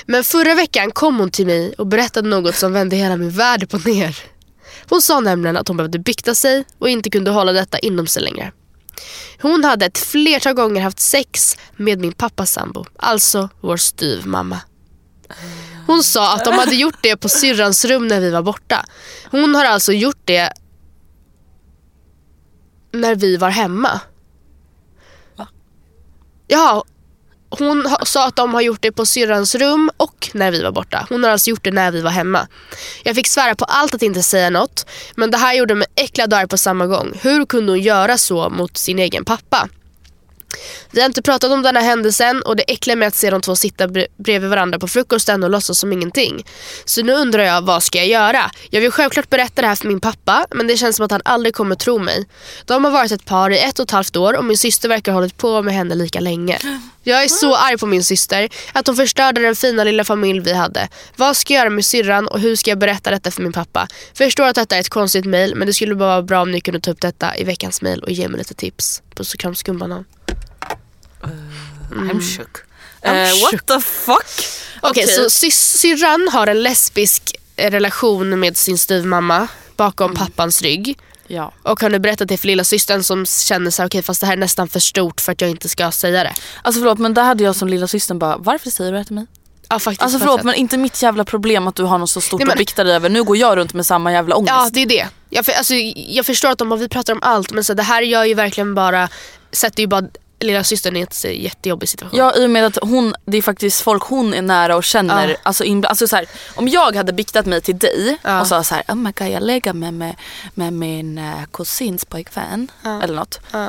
A: Men förra veckan kom hon till mig och berättade något som vände hela min värld på ner. Hon sa nämligen att hon behövde bykta sig och inte kunde hålla detta inom sig längre. Hon hade ett flertal gånger haft sex med min pappas sambo, alltså vår styvmamma. Hon sa att de hade gjort det på syrrans rum när vi var borta. Hon har alltså gjort det när vi var hemma. Ja, hon sa att de har gjort det på syrrans rum och när vi var borta. Hon har alltså gjort det när vi var hemma. Jag fick svära på allt att inte säga något. Men det här gjorde mig äcklad och arg på samma gång. Hur kunde hon göra så mot sin egen pappa? Vi har inte pratat om den här händelsen och det äckliga med att se de två sitta bredvid varandra på frukosten och låtsas som ingenting. Så nu undrar jag, vad ska jag göra? Jag vill självklart berätta det här för min pappa men det känns som att han aldrig kommer tro mig. De har varit ett par i ett och ett halvt år och min syster verkar ha hållit på med henne lika länge. Jag är så arg på min syster, att hon förstörde den fina lilla familj vi hade. Vad ska jag göra med syrran och hur ska jag berätta detta för min pappa? Förstår att detta är ett konstigt mail men det skulle bara vara bra om ni kunde ta upp detta i veckans mail och ge mig lite tips. Puss och kram skumbanan.
B: I'm shook.
A: I'm
B: eh,
A: shook.
B: what the fuck?
A: Okej, så sy- syrran har en lesbisk eh, relation med sin styvmamma bakom pappans rygg.
B: Ja.
A: Och har nu berättat det för lilla systern som känner sig okej fast det här är nästan för stort för att jag inte ska säga det.
B: Alltså förlåt men där hade jag som lilla systern bara varför säger du det till mig?
A: Ja faktiskt.
B: Alltså förlåt men inte mitt jävla problem att du har något så stort
A: Nej, men-
B: att bikta dig över. Nu går jag runt med samma jävla ångest.
A: Ja det är det. Jag, för, alltså, jag förstår att de bara, vi pratar om allt men så det här gör ju verkligen bara, sätter ju bara lilla systern i en jättejobbig situation.
B: Ja i och med att hon, det är faktiskt folk hon är nära och känner.
A: Ja.
B: Alltså, inbla- alltså så här, om jag hade biktat mig till dig
A: Ja.
B: och sa så här, oh my god jag lägger mig med, med min uh, kusins pojkvän eller något.
A: Ja.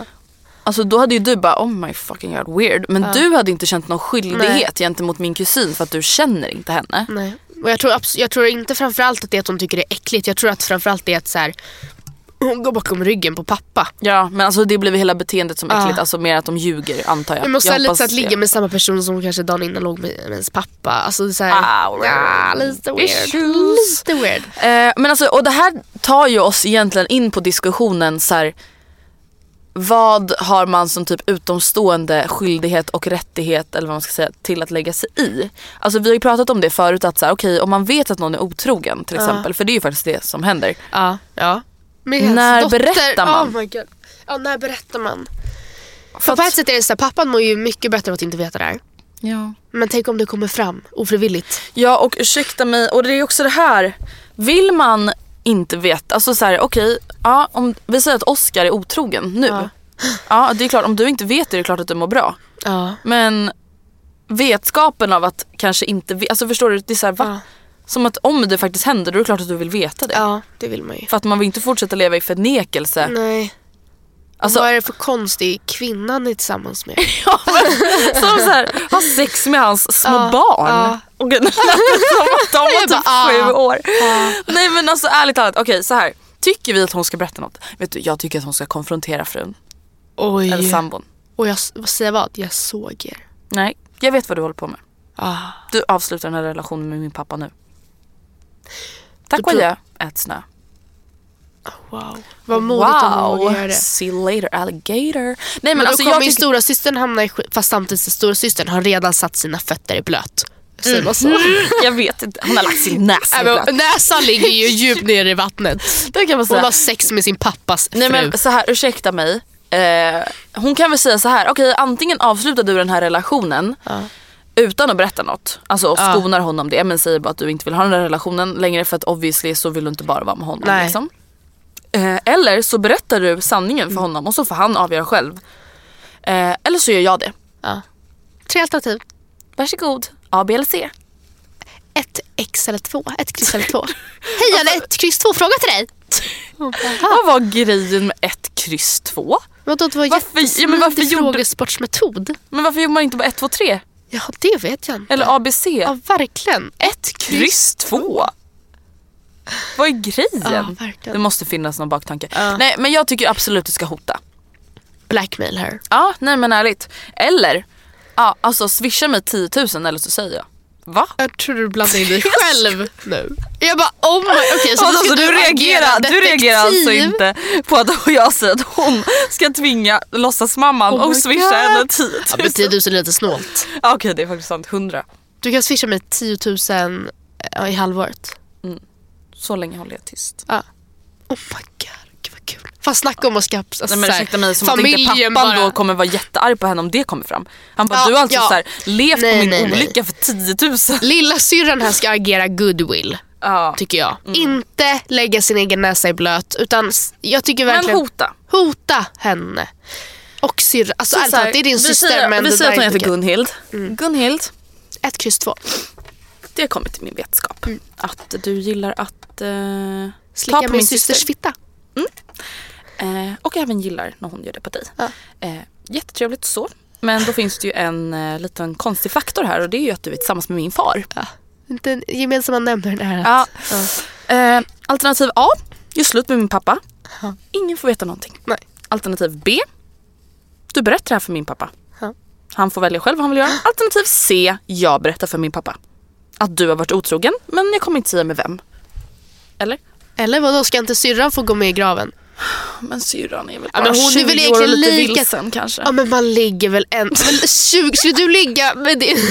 B: Alltså då hade ju du bara oh my fucking god weird. Men du hade inte känt någon skyldighet gentemot min kusin för att du känner inte henne.
A: Nej. Och jag tror, jag tror inte framförallt att det är att hon tycker det är äckligt. Jag tror att framförallt det är att så här, hon går bakom ryggen på pappa.
B: Ja men alltså det blev hela beteendet som äckligt. Alltså mer att de ljuger antar jag.
A: Men också
B: jag
A: lite så att ligga med samma person som kanske dagen innan låg med, med ens pappa. Alltså är så här,
B: Ah,
A: ja, lite weird.
B: Issues.
A: Lite weird.
B: Eh, men alltså, och det här tar ju oss egentligen in på diskussionen så här, vad har man som typ utomstående skyldighet och rättighet eller vad man ska säga till att lägga sig i? Alltså vi har ju pratat om det förut att så här, okej om man vet att någon är otrogen till exempel för det är ju faktiskt det som händer.
A: Ja. ja. Med hans
B: När berättar man?
A: Oh my God. Ja, när berättar man?
B: För
A: på ett sätt är det så här, pappan mår ju mycket bättre av att inte veta det här.
B: Ja.
A: Men tänk om det kommer fram ofrivilligt.
B: ja och ursäkta mig och det är också det här, vill man inte veta, alltså så här, okej, ja, om vi säger att Oscar är otrogen nu.
A: Ja.
B: Ja. det är klart, om du inte vet det är det klart att du mår bra.
A: Ja.
B: Men vetskapen av att kanske inte, alltså förstår du? Det är så här, va?
A: Ja.
B: Som att om det faktiskt händer då är det klart att du vill veta det.
A: ja, det vill man ju.
B: För att man vill inte fortsätta leva i förnekelse.
A: Nej.
B: Alltså,
A: Vad är det för konstig kvinna ni är tillsammans med? *laughs*
B: som så här, har sex med hans små
A: Ja,
B: barn.
A: ja.
B: Och som *laughs* att de var
A: Jag
B: typ
A: bara, ah.
B: sju år. Nej men alltså ärligt talat, okej så här. Tycker vi att hon ska berätta något? Vet du, jag tycker att hon ska konfrontera frun.
A: Oj.
B: Eller sambon.
A: Och jag, vad säger vad? Jag såg er.
B: Nej, jag vet vad du håller på med.
A: Ah.
B: Du avslutar den här relationen med min pappa nu. Tack och adjö, ät snö.
A: Wow. Vad modigt av honom att göra det.
B: See you later alligator. Nej
A: Men,
B: men, alltså
A: då
B: jag
A: kommer ju systern hamna i skit, fast samtidigt stora systern har redan satt sina fötter i blöt. Så? *laughs*
B: Jag vet inte, hon har lagt sin näsa i
A: Nej,
B: blöt.
A: Näsan ligger ju djupt ner i vattnet. *laughs*
B: Det kan man
A: Hon
B: säga.
A: har sex med sin pappas
B: Nej
A: fru.
B: men så här, ursäkta mig. Eh, hon kan väl säga så här, okej antingen avslutar du den här relationen utan att berätta något. Alltså och skonar honom det men säger bara att du inte vill ha den här relationen längre för att obviously så vill du inte bara vara med honom.
A: Nej.
B: Liksom. Eh, eller så berättar du sanningen
A: Mm.
B: för honom och så får han avgöra själv. Eh, eller så gör jag det.
A: Ja. Tre alternativ.
B: Varsågod, A, B eller C.
A: Ett X eller två. Ett kryss eller två. *laughs* Hej, jag hade ett kryss två fråga till dig. *laughs*
B: Vad var grejen med ett kryss två?
A: Vadå, det var
B: Varför- ja, men varför
A: jättesmidig
B: gjorde-
A: frågesportsmetod.
B: Men varför gjorde man inte bara ett, två, tre?
A: Ja, det vet jag inte.
B: Eller ABC?
A: Ja, verkligen.
B: Ett kryss två. Vad är grejen?
A: Ja,
B: det måste finnas någon baktanke.
A: Ja.
B: Nej men jag tycker absolut du ska hota.
A: Blackmail her.
B: Ja, nej men ärligt. Eller, ja, alltså swisha mig 10 000 eller så säger jag. Va?
A: Jag tror du blandar in dig *laughs* själv nu. Jag bara oh my, okej så då
B: alltså,
A: ska
B: du,
A: du,
B: reagerar,
A: agera
B: du reagerar alltså inte på att *laughs* jag säger att hon ska tvinga låtsasmamman
A: Oh
B: och swisha
A: God.
B: henne 10 000.
A: Ja, men 10 000 är lite snålt.
B: Ja, Okej det är faktiskt sant, 100.
A: Du kan swisha mig 10 000 ja, i halvåret.
B: Så länge håller jag tyst.
A: Ja. Oh my god, kul. Fast snacka om att skapa alltså,
B: Nej men ursäkta mig, som att inte pappan
A: bara...
B: då kommer vara jättearg på henne om det kommer fram. Han bara,
A: Ja,
B: du har alltså
A: ja.
B: så här, levt
A: Nej,
B: på min
A: nej, nej.
B: olycka för 10 000.
A: Lilla syrran här ska agera goodwill.
B: Ja.
A: Tycker jag.
B: Mm.
A: Inte lägga sin egen näsa i blöt. Utan jag tycker
B: Men
A: verkligen
B: hota.
A: hota henne. Och syrra. Alltså
B: Så
A: ärligt talat, det är din syster
B: säger,
A: men
B: Vi säger att hon heter
A: inte okej.
B: Gunhild. Gunhild,
A: Ett kryss två.
B: det har kommit till min vetskap. Att du gillar att eh,
A: Slicka
B: ta på
A: min
B: min
A: systers
B: syster.
A: fitta.
B: Eh, och även gillar när hon gör det på dig.
A: Ja.
B: Eh, jättetrevligt så. Men då finns det ju en eh, liten konstig faktor här och det är ju att du är tillsammans med min far.
A: Inte en gemensamma nämnaren är
B: Ja.
A: Ja.
B: Eh, alternativ A, gör slut med min pappa. Ingen får veta någonting.
A: Nej.
B: Alternativ B, du berättar det här för min pappa.
A: Ja.
B: Han får välja själv vad han vill göra. Alternativ C, jag berättar för min pappa. Att du har varit otrogen, men jag kommer inte säga med vem. Eller?
A: Eller vadå, ska inte syrran få gå med i graven?
B: Men syrran är väl
A: Ja, men hon är
B: 20
A: väl
B: år och lite
A: lika-
B: vilsen kanske.
A: Ja men man ligger väl en... Men *laughs* 20, skulle du ligga med din... *laughs*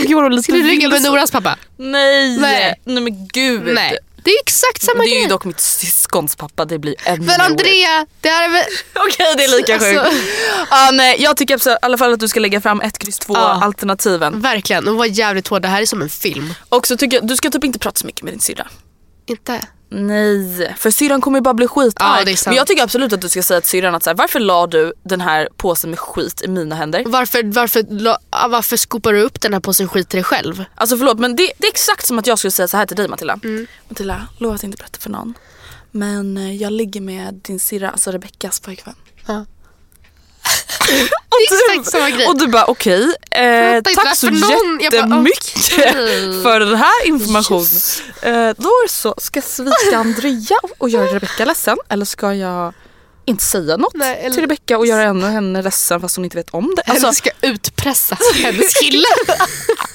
B: 20 år och lite
A: Skulle du ligga med. Noras pappa?
B: Nej.
A: Nej.
B: Nej men gud.
A: Nej. Det är exakt samma
B: Det är ju
A: grej.
B: dock mitt syskons pappa, det blir ännu
A: Men. Andrea, det här är väl... *laughs*
B: Okej det är lika
A: Alltså-
B: sjukt. Ja, nej, jag tycker absolut, i alla fall att du ska lägga fram ett kryss två
A: Ja.
B: alternativen.
A: Verkligen, och var jävligt hård. Det här är som en film.
B: Och så tycker jag, du ska typ inte prata så mycket med din syrra.
A: Inte?
B: Nej, för syrran kommer ju bara bli skitarg.
A: Ja.
B: Men jag tycker absolut att du ska säga till syrran att så här, varför la du den här påsen med skit i mina händer?
A: Varför, varför, la- ah, varför skopar du upp den här påsen skit till dig själv?
B: Alltså förlåt men det, det är exakt som att jag skulle säga så här till dig Matilda.
A: Mm.
B: Matilda, lova att inte berätta för någon. Men eh, jag ligger med din syrra, alltså Rebeckas pojkvän.
A: Ja.
B: Och
A: Det är exakt samma grej.
B: Och du bara okej, eh,
A: Fattar inte
B: tack så
A: någon- jag bara,
B: jättemycket
A: okej.
B: för den här informationen. Eh, då så, ska jag svika Andrea och göra Rebecka ledsen eller ska jag inte säga något
A: Nej, eller-
B: till Rebecka och göra henne, henne ledsen fast hon inte vet om det?
A: Alltså,
B: Alltså,
A: ska utpressa hennes kille. *laughs*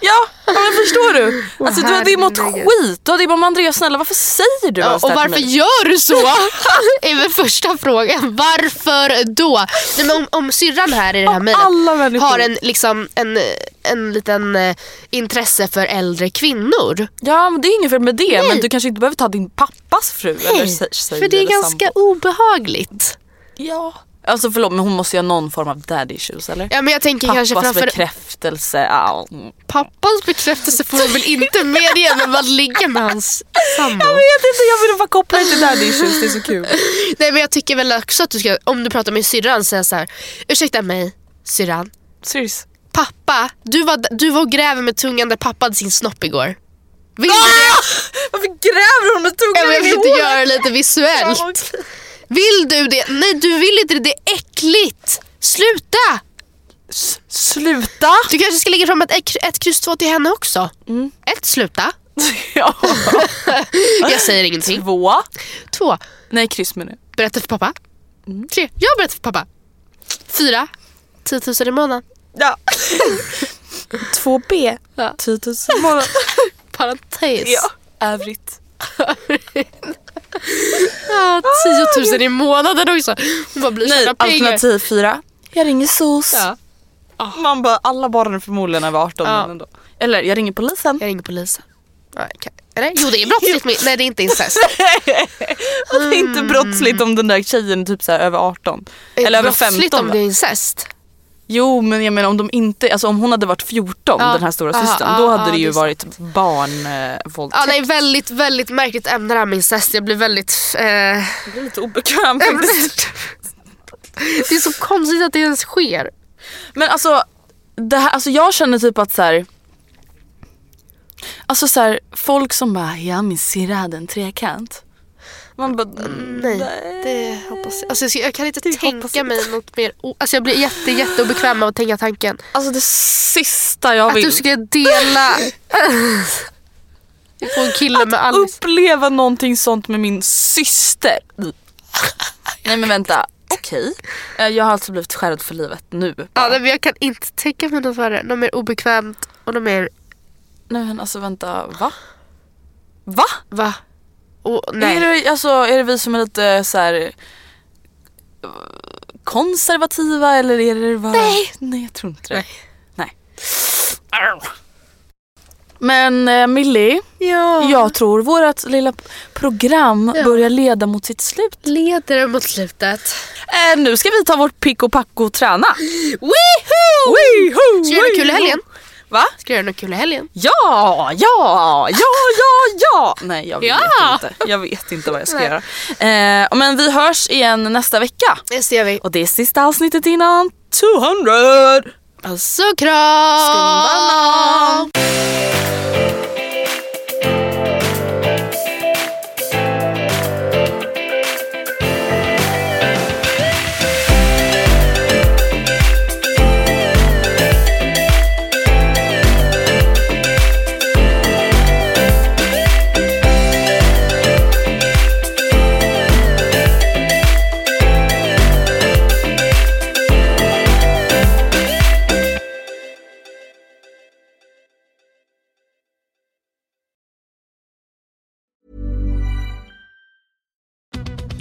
B: ja, men förstår du? Alltså du hade ju mått skit. Du hade ju bara Andrea snälla varför säger du
A: Ja,
B: alls
A: och varför
B: mig?
A: gör du så? *laughs* är väl första frågan. Varför då? Nej, men om, om syrran här i det här mejlet har en, liksom, en, en liten eh, intresse för äldre kvinnor.
B: Ja men det är inget fel med det
A: Nej.
B: men du kanske inte behöver ta din pappas fru eller tjej, tjej
A: för det är
B: eller
A: ganska
B: sambo.
A: obehagligt.
B: Ja. Alltså förlåt men hon måste ju ha någon form av daddy issues eller?
A: Ja, men jag tänker
B: Pappas
A: kanske framför
B: bekräftelse. mm.
A: pappas bekräftelse får hon väl inte medge men man ligger med hans sambo.
B: Jag vet inte, jag vill bara koppla det till daddy issues, det är så kul.
A: Nej men jag tycker väl också att du ska, om du pratar med syrran, säga så här. Ursäkta mig syrran.
B: Seriöst.
A: Pappa, du var, du var och gräver med tungan där pappa hade sin snopp igår. Vill du det?
B: Varför gräver hon med tungan
A: men jag
B: i
A: vill inte
B: håret?
A: göra det lite visuellt. Vill du det? Nej du vill inte det, det är äckligt. Sluta!
B: Sluta!
A: Du kanske ska lägga fram ett, ett, kryss två till henne också. Ett, sluta. *laughs*
B: ja. *laughs*
A: Jag säger ingenting.
B: Två.
A: Två,
B: Nej, kryss menar jag.
A: berätta för pappa. Tre, jag berättar för pappa. Fyra, 10 000 i månaden.
B: Ja. *laughs* 2B.
A: Ja.
B: 10 000 i månaden.
A: Parentes.
B: Ja. Övrigt.
A: Ah, 10 000 i månaden också. Vad blir
B: Nej, alternativ fyra. Jag ringer SOS.
A: Ja.
B: Man bara, alla barnen är förmodligen över 18
A: Ja.
B: men ändå. Eller jag ringer polisen.
A: Jag ringer polisen. Kan- Eller? Jo det är brottsligt med, nej det är inte incest.
B: Och *laughs* det är inte brottsligt om den där tjejen är typ så här över 18. Eller över 15
A: Brottsligt om det är incest.
B: Jo men jag menar om de inte, alltså om hon hade varit 14
A: Ja.
B: den här stora
A: Aha,
B: systern
A: ja,
B: då hade
A: ja,
B: det ju
A: det
B: varit barnvåldtäkt.
A: Ja, nej, väldigt, väldigt märkligt ämne det här med incest. Jag blir väldigt... Eh,
B: Det är lite obekvämt faktiskt.
A: det är så konstigt att det ens sker.
B: Men alltså, det här, alltså jag känner typ att så här. Alltså så här, folk som bara, ja min syrra hade en trekant. Man bara,
A: Nej, det hoppas jag. Alltså, jag- kan inte
B: Det
A: tänka mig något mer. Alltså, jag blir jätte, jätteobekväm av att tänka tanken.
B: Alltså det sista jag
A: Att
B: vill.
A: du ska dela... *laughs* Få en kille med Alice.
B: uppleva någonting sånt med min syster. Nej men vänta, okej. Eh, Jag har alltså blivit skärrad för livet nu.
A: Ja,
B: bara.
A: nej, men jag kan inte tänka mig något värre. Något mer obekvämt och något mer...
B: Nej men alltså vänta, va? Va?
A: Va? Och, nej.
B: Är, det, alltså, är det vi som är lite så här eh, konservativa eller är det bara...
A: Nej.
B: Nej jag tror inte det.
A: Nej.
B: Nej. Men eh, Millie,
A: Ja.
B: jag tror vårt lilla program
A: Ja.
B: börjar leda mot sitt slut.
A: Leder mot slutet.
B: Eh, nu ska vi ta vårt pick och pack och träna.
A: Woohoo!
B: Weehoo!
A: Ska du göra kul i helgen?
B: Va?
A: Ska du göra något kul i helgen?
B: Ja, ja, ja, ja, ja! Nej jag vet
A: Ja.
B: inte. Jag vet inte vad jag ska göra. Eh, men vi hörs igen nästa vecka.
A: Det ser vi.
B: Och det är sista avsnittet innan 200!
A: Puss och kram!
B: Skumbanan!